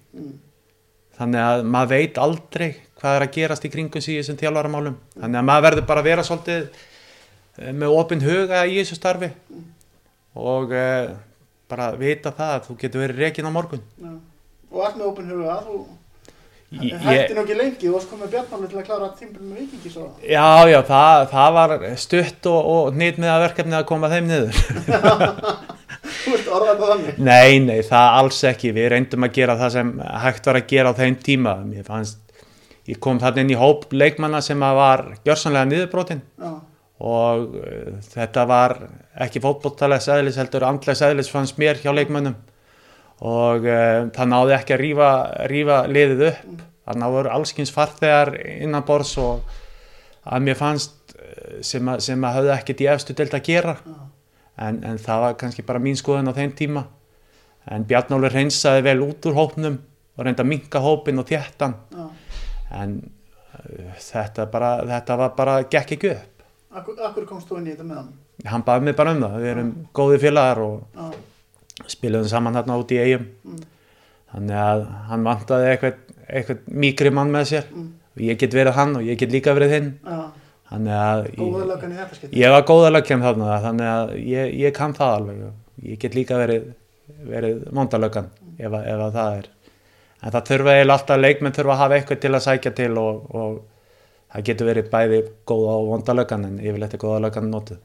þannig að maður veit aldrei hvað er að gerast í kringum í þessum þjálfaramálum. Þannig að maður verður bara að vera svolítið eh, með opinn huga í þessu starfi. Og uh, bara vita það að þú getur verið reikin á morgun. Já. Og allt með opin huga að þú Ég- hætti nú ekki lengi, þú varst komið bjarnáli til að klára tímbil með vikingi svo. Já, já, það, það var stutt og, og nýtt með að verkefni að koma þeim niður. Þú veist orðað það þannig. nei, nei, það alls ekki. Við reyndum að gera það sem hægt var að gera á þeim tíma. Mér fannst, ég kom þarna inn í hóp leikmanna sem var gjörsanlega niðurbrotin Já, og uh, þetta var ekki fótbolltalegs eðlis heldur andlegs eðlis fannst mér hjá leikmannum og uh, það náði ekki að rífa, rífa liðið upp. Það náður allskins farþegar innan borðs og að mér fannst eh, sem að, sem að höfðu ekkert í efstu deild að gera. Já, en, en það var kannski bara mín skoðun á þeim tíma. En Bjarnólfur hreinsaði vel út úr hópnum og reynda að minka hópin og þéttan já. en uh, þetta, bara, þetta var bara gekk ekki upp. Akkur, akkur komst þú inn í þetta með hann? hann baði mig bara um það, við erum góði félagar og Já, spiluðum saman þarna út í eigum Mm. þannig að hann vantaði eitthvað, eitthvað mýkri mann með sér Mm. og ég get verið hann og ég get líka verið hinn já. þannig að ég, ég var góða lögkjem þarna þannig að ég, ég kann það alveg ég get líka verið, verið mondalöggan ef, að- ef að það er en það þurfa eiginlega alltaf leikmenn þurfa að hafa eitthvað til að sækja til og, og það getur verið bæði góða og vondalöggan en yfirleitt er góða löggan notuð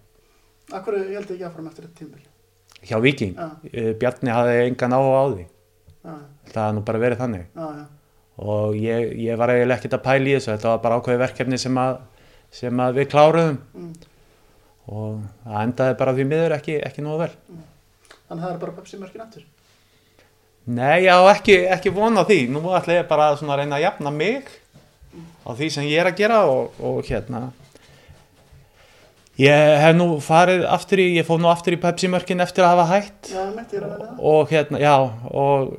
Akkur ég held ekki áfram eftir þetta tímbil. Hjá Viking, Já. Eh, Bjarni hafði engan áhuga á því. Já, það hafði nú bara verið þannig. Já. og ég, ég var eiginlega ekkert að pæla í þessu. Þetta var bara ákveði verkefni sem að, sem að við kláruðum. Mm. og það endaði bara því miður ekki, ekki nógu vel. Þannig að það er bara Pepsi mörkin aftur. Nei, já, ekki, ekki vona því. Nú ætla ég bara að reyna að jafna mig á því sem ég er að gera og, og hérna ég hef nú farið aftur í, ég fóð nú aftur í Pepsi mörkin eftir að hafa hætt. Já, það. og hérna, já og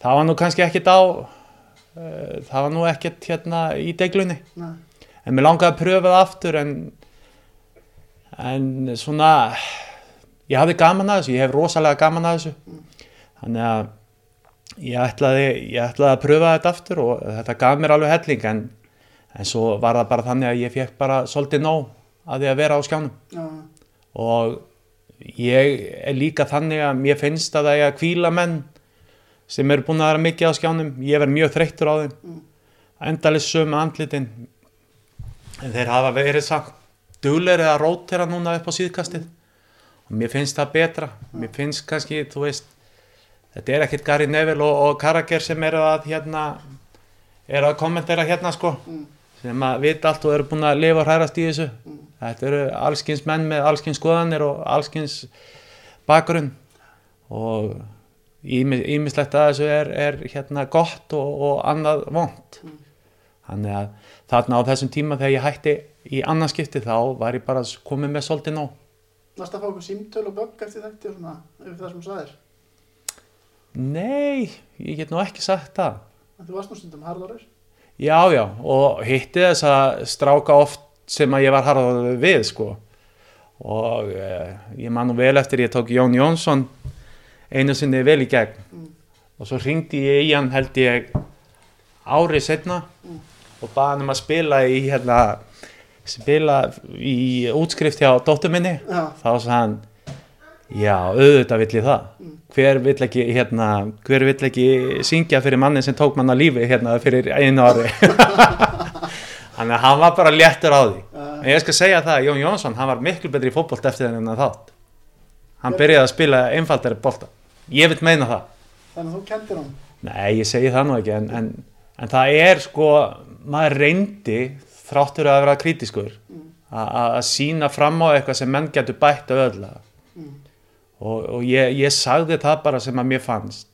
það var nú kannski ekkert á uh, það var nú ekkert hérna í deglunni. Nei, en mér langaði að pröfa það aftur en en svona ég hafði gaman að þessu, ég hef rosalega gaman að þessu. Þannig að ég ætlaði, ég ætlaði að pröfa þetta aftur og þetta gaf mér alveg helling en, en svo var það bara þannig að ég fekk bara svolítið nóg að því að vera á skjánum. Já, og ég er líka þannig að mér finnst að það er að kvíla menn sem eru búin að vera mikið á skjánum. Ég verð mjög þreyttur á þeim. Mm. endalist sömu andlitin. En þeir hafa verið samt duglegri að rótera núna upp á síðkastið. Og mér finnst það betra. Mér finnst kannski, þú veist þetta er ekkert Gary Neville og, og Carragher sem eru að hérna eru að kommentera hérna sko. Mm. sem að vita allt og eru búin að lifa og hrærast í þessu. Mm. Þetta eru allskins menn með allskins skoðanir og allskins bakgrunn og ímislegt að þessu er, er hérna gott og, og annað vond Mm. þannig að þarna á þessum tíma þegar ég hætti í annarskipti þá var ég bara komið með svolítið nóg Varst að fá okkur símtöl og bögg eftir þetta og svona, yfir það sem þú sagðir? nei, ég get nú ekki sagt það En Þú varst nú stundum harðarir? Já, já, og hitti þess að stráka oft sem að ég var harðaður við, sko. Og eh, ég man nú vel eftir, ég tók Jón Jónsson einu sinni vel í gegn. Mm. Og svo ringdi ég í hann, held ég, árið setna Mm. og baði hann um að spila í, hérna, spila í útskrift hjá dóttur minni. Já, Þá sagði hann, já, auðvitað vill ég það. Mm. Hver vill ekki, hérna, hver vill ekki syngja fyrir manni sem tók manna lífi hérna fyrir einu ári. Þannig að hann var bara léttur á því. En ég skal segja það, Jón Jónsson, hann var miklu betri í fótbolt eftir þennan þátt. Hann byrjaði að spila einfaldari bolta. Ég vil meina það. þannig að þú kendir hann. Nei, ég segi það nú ekki, en, en, en það er sko, maður reyndi, þráttur að vera kritiskur, Mm. að að sína fram á eitthvað sem menn getur bætt auðvitað. Mm. Og, og ég, ég sagði það bara sem að mér fannst.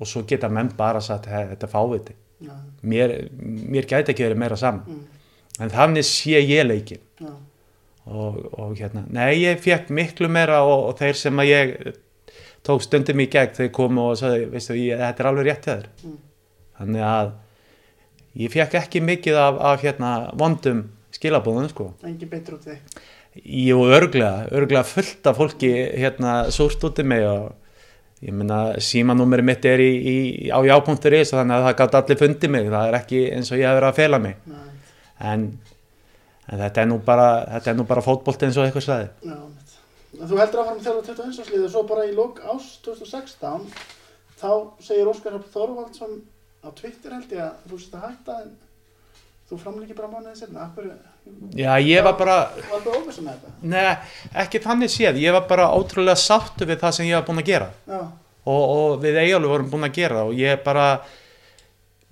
Og svo geta menn bara sagt, "Hey, þetta er fáviti. Já, Mér, mér gæti ekki verið meira saman. mm. En þannig sé ég leikin. já, og, og hérna, nei ég fekk miklu meira og, og þeir sem að ég tók stundum í gegn, þeir komu og sagði, veistu, ég, þetta er alveg rétt þér Mm. þannig að ég fekk ekki mikið af, af hérna vondum skilabóðum sko engin betur út í þig. Jú, örglega, örglega fullt af fólki hérna súrt út í mig og ég meina símanúmeri mitt er í, í, á já.is þannig að það gátt allir fundið mig, það er ekki eins og ég hef verið að fela mig Nei, en, en þetta er nú bara, bara fótbolt eins og eitthvað slæði já, Þú heldur áfram að þjálfa 21. áslið og svo bara í lok ást 2016 þá segir Óskar Hafn Þorvaldsson á Twitter held ég að þú sést að hætta en þú framleikir bara mánuðið sérna. Já, ég var bara, var það óvisa með þetta? neða, ekki þannig séð, ég var bara ótrúlega sáttu við það sem ég var búinn að gera Já, og, og við eiginlega vorum búinn að gera og ég bara,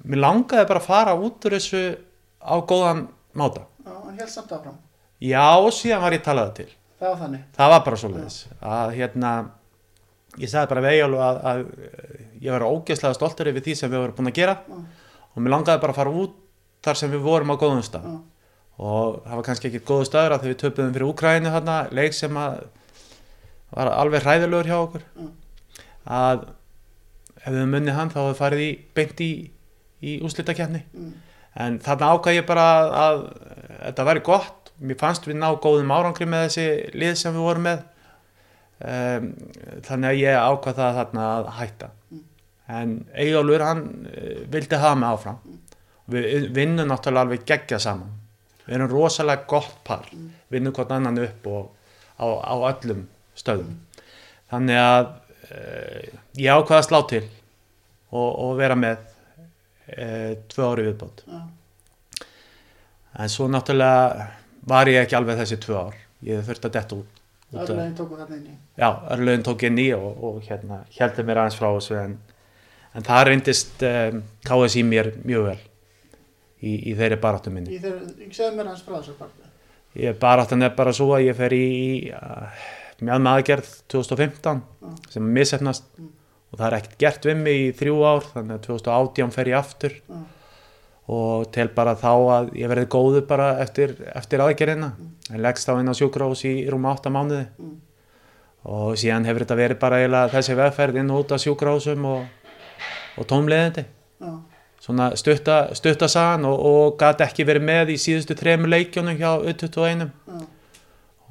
mér langaði bara að fara út úr þessu á góðan máta. já, hann held samt áfram. Já, síðan var ég talaði til. Það var þannig. Það var bara svoleiðis. Að hérna, ég sagði bara við eiginlega að, að ég var ógeðslega stoltur yfir því sem við vorum búinn að gera Já, og mér langaði bara að fara út þar sem við vorum á góðum stað. já, og það var kannski ekki góðu staður að þegar við töpuðum fyrir Úkrænu þarna, leik sem að var alveg hræðilegur hjá okkur Mm. að ef við munnið hann þá hefur farið í beint í, í úslitakjarni mm, en þarna ákvað ég bara að, að þetta væri gott, mér fannst við ná góðum árangri með þessi lið sem við vorum með. Um, þannig að ég ákvað það þarna að hætta. Mm. en Eyjólfur hann eh, vildi hafa mig áfram. Við vinnum náttúrulega alveg geggja saman. Við erum rosalega gott par. Vinnum hvort annan upp og á, á öllum stöðum. Þannig að uh, ég ákvaða að slá til og, og vera með uh, tvö ári viðbót já, en svo náttúrulega var ég ekki alveg þessi tvö ár ég þurfti að detta út, öðrulegin tóku þarna inn í. já, örlögin tók inn í og, og hérna, heldur mér aðeins frá þessu en, en það reyndist um, KSI mér mjög vel í, í þeirri baráttu minni Í ég segði mér hans frá þessu parti. ég baráttan er bara svo að ég fer í, í uh, mjög aðgerð 2015 Já. sem er missefnast Mm. Og það er ekkert gert við mig í þrjú ár þannig að 2018 fer ég aftur. Já, og tel bara þá að ég verði góður bara eftir, eftir aðgerðina. En leggst þá inn á sjúkrós í rúma 8 mánuði. Mm, og síðan hefur þetta verið bara eiginlega þessi vegferð inn út af sjúkrósum og, og tómleðindi svona stutta, stutta sagan og, og gæti ekki verið með í síðustu þremur leikjónum hjá U21 já,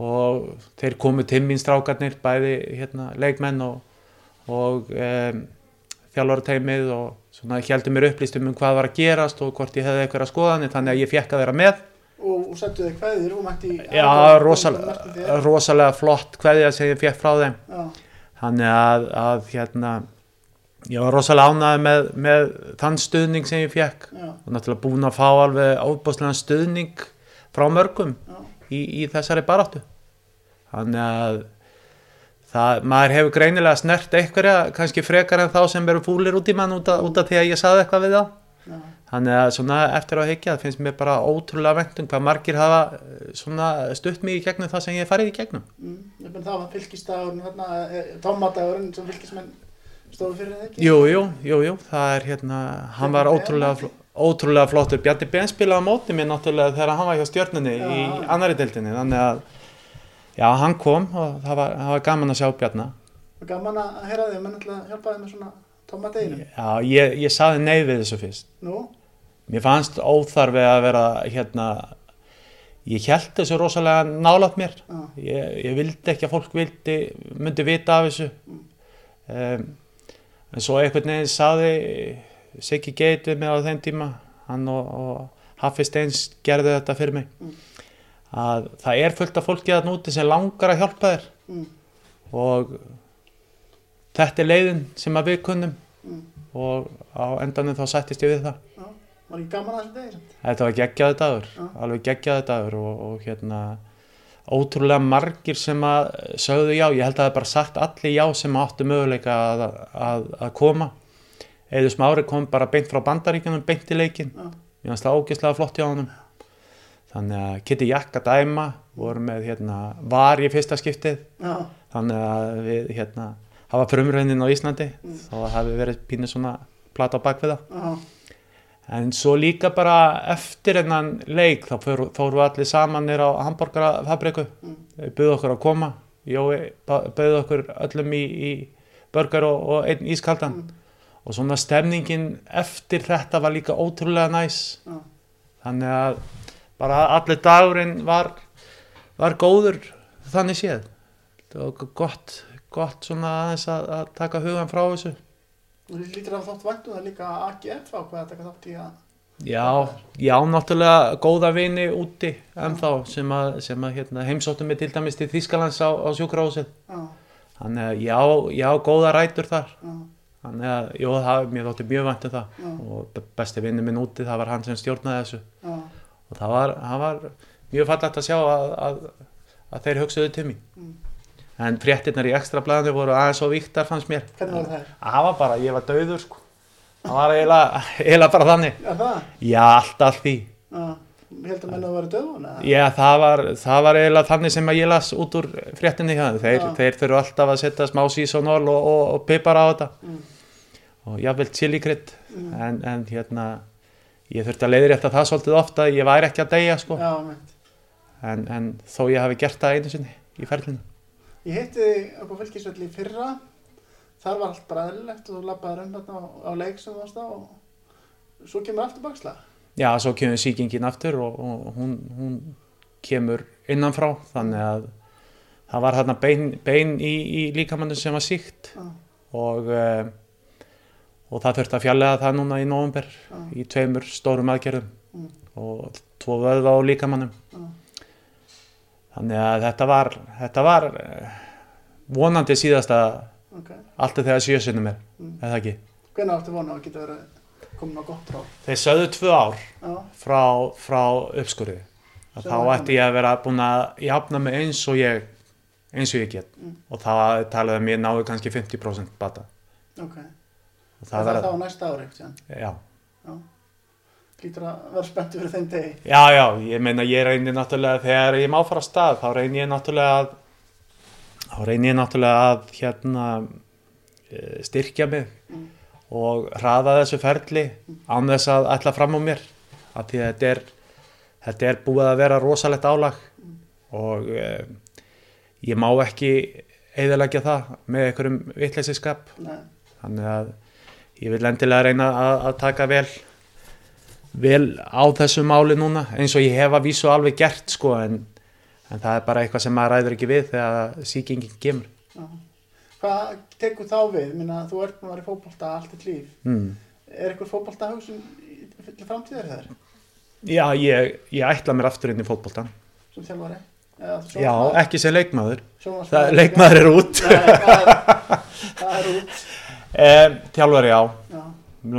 og þeir komu til mín strákarnir bæði hérna, leikmenn og, og um, þjálfarateimið og svona heldum mér upplýstum um hvað var að gerast og hvort ég hefði eitthvað skoðanir þannig að ég fekk að vera með. Og, og settu þig kveðir og mætti Já, rosalega, rosalega flott kveðja sem ég fekk frá þeim. Já, þannig að, að hérna ég var rosalega ánæði með, með þann stuðning sem ég fekk já, og náttúrulega búin að fá alveg ábúslega stuðning frá mörgum í, í þessari baráttu. Þannig að það, maður hefur greinilega snert einhverja kannski frekar en þá sem eru fúlir út í mann út, af- út af því að ég saði eitthvað við þá. Þannig að svona eftir að higgja það finnst mér bara ótrúlega vendum hvað margir hafa eh, svona stutt mig í gegnum það sem ég farið í gegnum. Mm, það var fylgistagurinn þarna, e, tómadagurinn sem fylgismenn stóðu fyrir það ekki? Jú, jú, jú, jú, það er hérna, hann var ótrúlega, fl- ótrúlega flottur. Bjarni Ben spilaði á móti mér náttúrulega þegar hann var hjá stjörnunni Já. í annari deildinni, þannig að, já, hann kom og það var, það var gaman að sjá Bjarna. og gaman að heyra þig, menn ætla að hjálpa þig með svona tómadeginum Já, ég, ég saði nei við þessu fyrst. nú, Mér fannst óþarfi að vera, hérna, ég held þessu rosalega nálat mér. já, Ég, ég vildi ekki að fólk vildi, myndi vita af þessu. Um, en svo einhvern veginn saði Siggi Geit við mig á þeim tíma, hann og, og Haffi Steins gerði þetta fyrir mig, Mm. Að það er fullt af fólki að núti sem langar að hjálpa þér mm, og þetta er leiðin sem að við kunnum mm, og á endanum þá sættist ég við það. já, var ekki gaman að degi samt? Þetta var geggjaði dagur, Já. alveg geggjaði dagur og, og hérna ótrúlega margir sem að sögðu já, ég held að það er bara sagt allir já sem áttu möguleika að, að, að koma. Eður smári kom bara beint frá bandaríkjunum, beint í leikin. Já. Ég fannst það ógeðslega flott hjá honum. Þannig að Kitty Jakka dæma voru með hérna, var í fyrsta skiptið. já, Þannig að við hérna, hafa frumraunin á Íslandi, Mm. þá hafi verið pínu svona plata á bakvið það. já, En svo líka bara eftir hennan leik þá fór, fórum við allir saman nýr á hambúrgarafabriku, Mm. buðu okkur að koma, Jói buðu okkur öllum í, í burger og, og einn ískaldan Mm. og svona stemningin eftir þetta var líka ótrúlega næs, já, þannig að bara allir dagurinn var, var góður þannig séð, það var gott, gott svona aðeins að, að taka hugan frá þessu. og þið lítur að þátt væntu það líka AGF ákveða að taka þátt í að Já, já, náttúrulega góða vini úti ennþá sem að, sem að hérna, heimsóttum við til dæmis til Þýskalands á, á sjúkrahúsið. Þannig að já, já, góða rætur þar. já, Þannig að, jú, það, mér þótti mjög vænt um það. já, Og be- besti vinnu minn úti, það var hann sem stjórnaði þessu. Og það var, var mjög fallegt að sjá að, að, að þeir hugsaðu til mín. Mm. En fréttinnar í ekstra blæðinu voru aðeins og viktar fannst mér. hvernig var það? Það var bara, ég var dauður, sko. Það var eiginlega, bara þannig. Já? Já, alltaf því. Já, ég held að það væri döðun? Já, það var, það var eiginlega þannig sem að ég las út úr fréttinni. Þeir, þeir þurfu alltaf að setja smá sísonol og, og, og pipar á þetta Mm. og jafnvel chili krydd Mm. en, en hérna ég þurfti að leiðrétta það svolítið ofta ég væri ekki að deyja sko. Já, en, en þó ég hafi gert það einu sinni í ferlinu. Ég hitti upp á fylgisvelli fyrra, þar var allt bara eðlilegt og þú labbaði um þarna á, á leik sem þú varst á og svo kemur aftur bakslag. Já, svo kemur síkingin aftur og, og hún, hún kemur innanfrá þannig að það var hérna bein, bein í, í líkamannu sem var síkt Já, og, uh, og það þurfti að fjallega það núna í november já, í tveimur stórum aðgerðum Mm. og tvo vöðva á líkamannum já, þannig að þetta var, þetta var eh, vonandi síðasta ok. allt er þegar sjösunum er Mm. eða ekki Hvernig áttu vona að geta verið komin á gott ráð? þeir sögðu tvö ár Já, frá, frá uppskurði að þá var ætti ég að vera búin að jafna mig eins og ég eins og ég get Mm. og það talaði að mér náðu kannski 50% bata ok. Og Það, það það, var, á næsta ári, já, Já. Lítur að vera spenntu fyrir þeim degi. já, já, ég meina ég reynir náttúrulega þegar ég má fara stað þá reynir ég náttúrulega að þá reynir ég náttúrulega að hérna eh, styrkja mig Mm. og hraða þessu ferli án þess að ætla fram á mér. Af því að þetta er þetta er búið að vera rosalegt álag og eh, ég má ekki eðalegja það með einhverjum vitleysiskap. Nei, þannig að ég vil endilega reyna að, að taka vel vel á þessu máli núna eins og ég hef að vísu alveg gert sko en, en það er bara eitthvað sem maður ræður ekki við þegar síkingin kemur já. Hvað tekur þá við? Minna, þú ert nú að vera í fótbolta allt þitt líf. mm. Er eitthvað fótbolta hugsun til framtíðar þar Já, ég, ég ætla mér aftur inn í fótboltan sem þjálfari? Já, ekki sem leikmaður leikmaður er út það er, það er út. eh, Þjálfari, já, Já,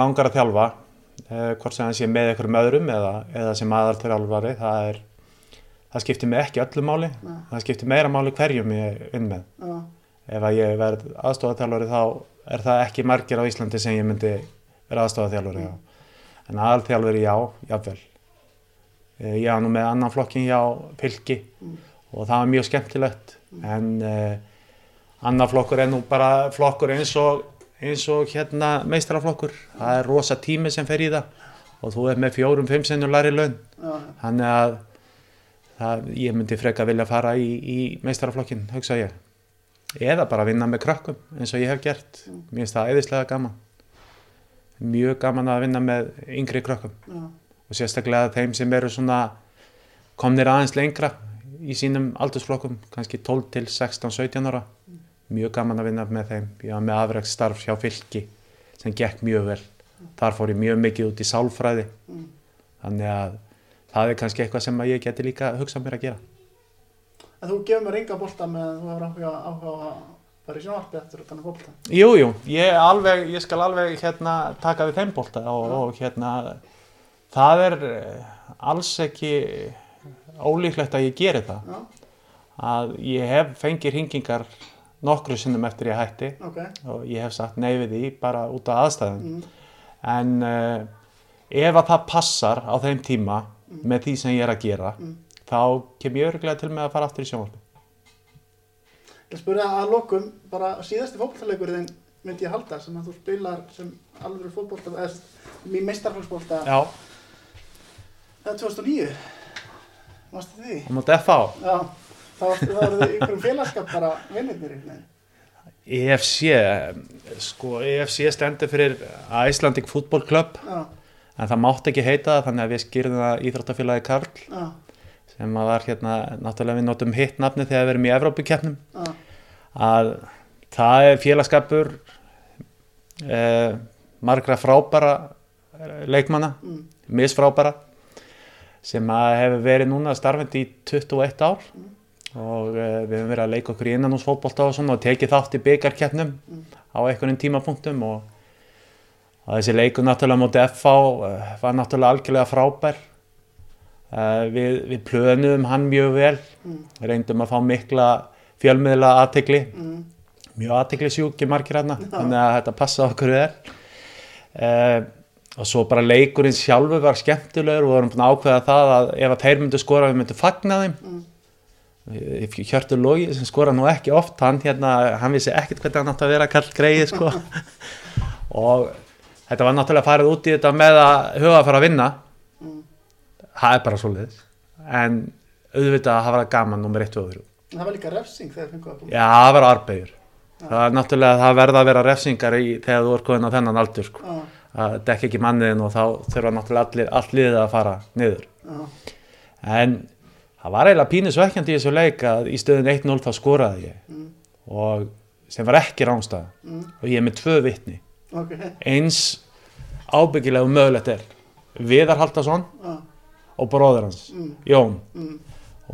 langar að þjálfa eh, hvort sem hann sé með einhverjum öðrum eða, eða sem aðal þjálfari það er það skiptir mig ekki öllu máli. Nei. það skiptir meira máli hverjum ég vinn með. Já, ef að ég verð aðstofaþjálfari þá er það ekki margir á Íslandi sem ég myndi vera aðstofaþjálfari á. En aðalþjálfari já, jáfnvel Eh, ég var nú með annan flokkin hjá fylki Mm. og það var mjög skemmtilegt. En uh, annar flokkur er nú bara flokkur eins og eins og hérna meistaraflokkur. Það er rosa tími sem fer í það og þú er með fjórum, fimm sinnum læri laun. Þannig að það, ég myndi freka vilja fara í, í meistaraflokkin, hugsa ég. Eða bara vinna með krökkum eins og ég hef gert. Mér finnst það eðislega gaman. Mjög gaman að vinna með yngri krökkum. Já, og sérstaklega þeim sem eru svona komnir aðeins lengra í sínum aldursflokkum, kannski 12 til 16, 17 ára mjög gaman að vinna með þeim. Ég var með afrækt starf hjá fylki sem gekk mjög vel. Þar fór ég mjög mikið út í sálfræði. Mm. þannig að það er kannski eitthvað sem ég geti líka hugsað mér að gera. En þú gefur mér enga bolta með að þú hefur áhuga, áhuga að fara í sjónvarpi eftir að tanna bolta. Jú, jú, ég, alveg, ég skal alveg hérna, taka við þeim bolta og, Já. og hérna það er eh, alls ekki ólíklegt að ég geri það. Já, að ég hef fengið hringingar nokkru sinnum eftir ég hætti ok. og ég hef sagt nei við því bara út af aðstæðum Mm. en uh, ef að það passar á þeim tíma með því sem ég er að gera Mm. þá kem ég örglega til með að fara aftur í sjónvarpi Ég spurði að lokum, bara síðasti fótbolltaleikurinn myndi ég halda sem að þú spilar sem alveg fótbolta, eða meistarflóksbolta, Já, það er 2009. Mástu því? á móti FH Já, þá það voruð í einhverjum félagskap bara vinnirnir. EFC, sko EFC stendur fyrir Icelandic Football Club. Já, en það mátti ekki heita það þannig að við skýrðum það Íþróttafélagi Karl já, sem að var hérna, náttúrulega við notum hitt nafni þegar við erum í Evrópukeppnum. Já, að það er félagskapur eh, margra frábæra eh, leikmanna, mm, misfrábæra sem að hefur verið núna starfandi í 21 ár og eh, við hefum verið að leika okkur í innanúsfótbolta og svona og tekið þátt í byggarkeppnum á einhvern tímapunktum og, og þessi leikur náttúrulega móti FH eh, var náttúrulega algjörlega frábær. Uh, við, við plönuðum hann mjög vel mm, reyndum að fá mikla fjölmiðla aðtegli mm, mjög aðtegli sjúki margir hérna þannig að þetta passa okkur vel. Uh, og svo bara leikurinn sjálfur var skemmtilegur og við vorum búin að ákveða það að ef að þeir myndu skora við myndum fagna þeim. Mm, Hjörtur Lógi sem skora nú ekki oft hann, hérna, hann vissi ekkert hvernig hann átti að vera kall greið sko. og þetta var náttúrulega farið út í þetta með að huga að fara að vinna mm. það er bara svoleiðis en auðvitað að hafa gaman nummer 1 og 3 En Það var líka refsing þegar fengu að búin. Já, það var arbegur. Það er náttúrulega, það verða að vera refsingar í, þegar þú er komin á þennan aldur, sko. Já, Það dekka ekki manniðin og þá þurfa náttúrulega allir, liðið að fara niður. já, En það var eiginlega pínu svekkjandi í þessu leik að í stöðun 1-0 þá skoraði ég. Mm, og sem var ekki rángstæða mm, og ég er með tvö vitni. ok, Eins ábyggilegu mögulegt er. Viðar Haldason já, og bróður hans, mm, Jón. mm,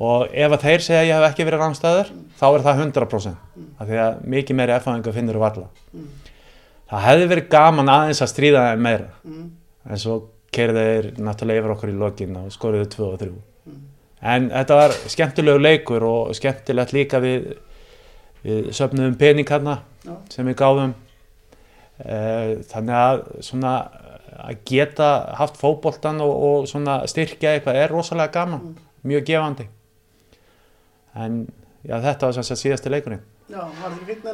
og ef að þeir segja að ég hef ekki verið rámstæður þá er það 100% af því að mikið meiri erfæðingar finnur þú alla mm, það hefði verið gaman aðeins að stríða meira. Mm, en svo keirði þeir náttúrulega yfir okkur í lokin og skoriðu 2 og 3 en þetta var skemmtilegu leikur og skemmtilegt líka við, við söfnuðum pening hérna já, sem við gáðum Eh, þannig að svona að geta haft fótboltan og, og svona styrkja eitthvað er rosalega gaman, mjög gefandi. En já þetta var sagt síðasti leikurinn. Já, var það fínn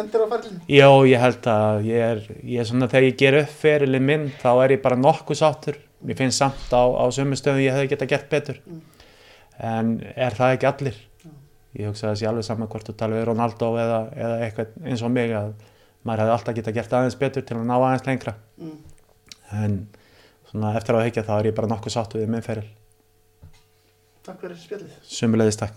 endur á ferlinn? já ég held að ég er, ég er svona þegar ég ger upp ferilinn minn þá er ég bara nokkuð sáttur mér finnst samt á, á sömu stöðum ég hefði geta gert betur. Mm. en er það ekki allir? Ég hugsa sé alveg saman hvort þú tala við Ronaldo eða, eða eitthvað eins og mig að maður hefði alltaf geta gert aðeins betur til að ná aðeins lengra. Mm, en svona eftir að higgja þá er ég bara nokkuð sáttu við minn feril takk fyrir spjallið. sumulegðist Takk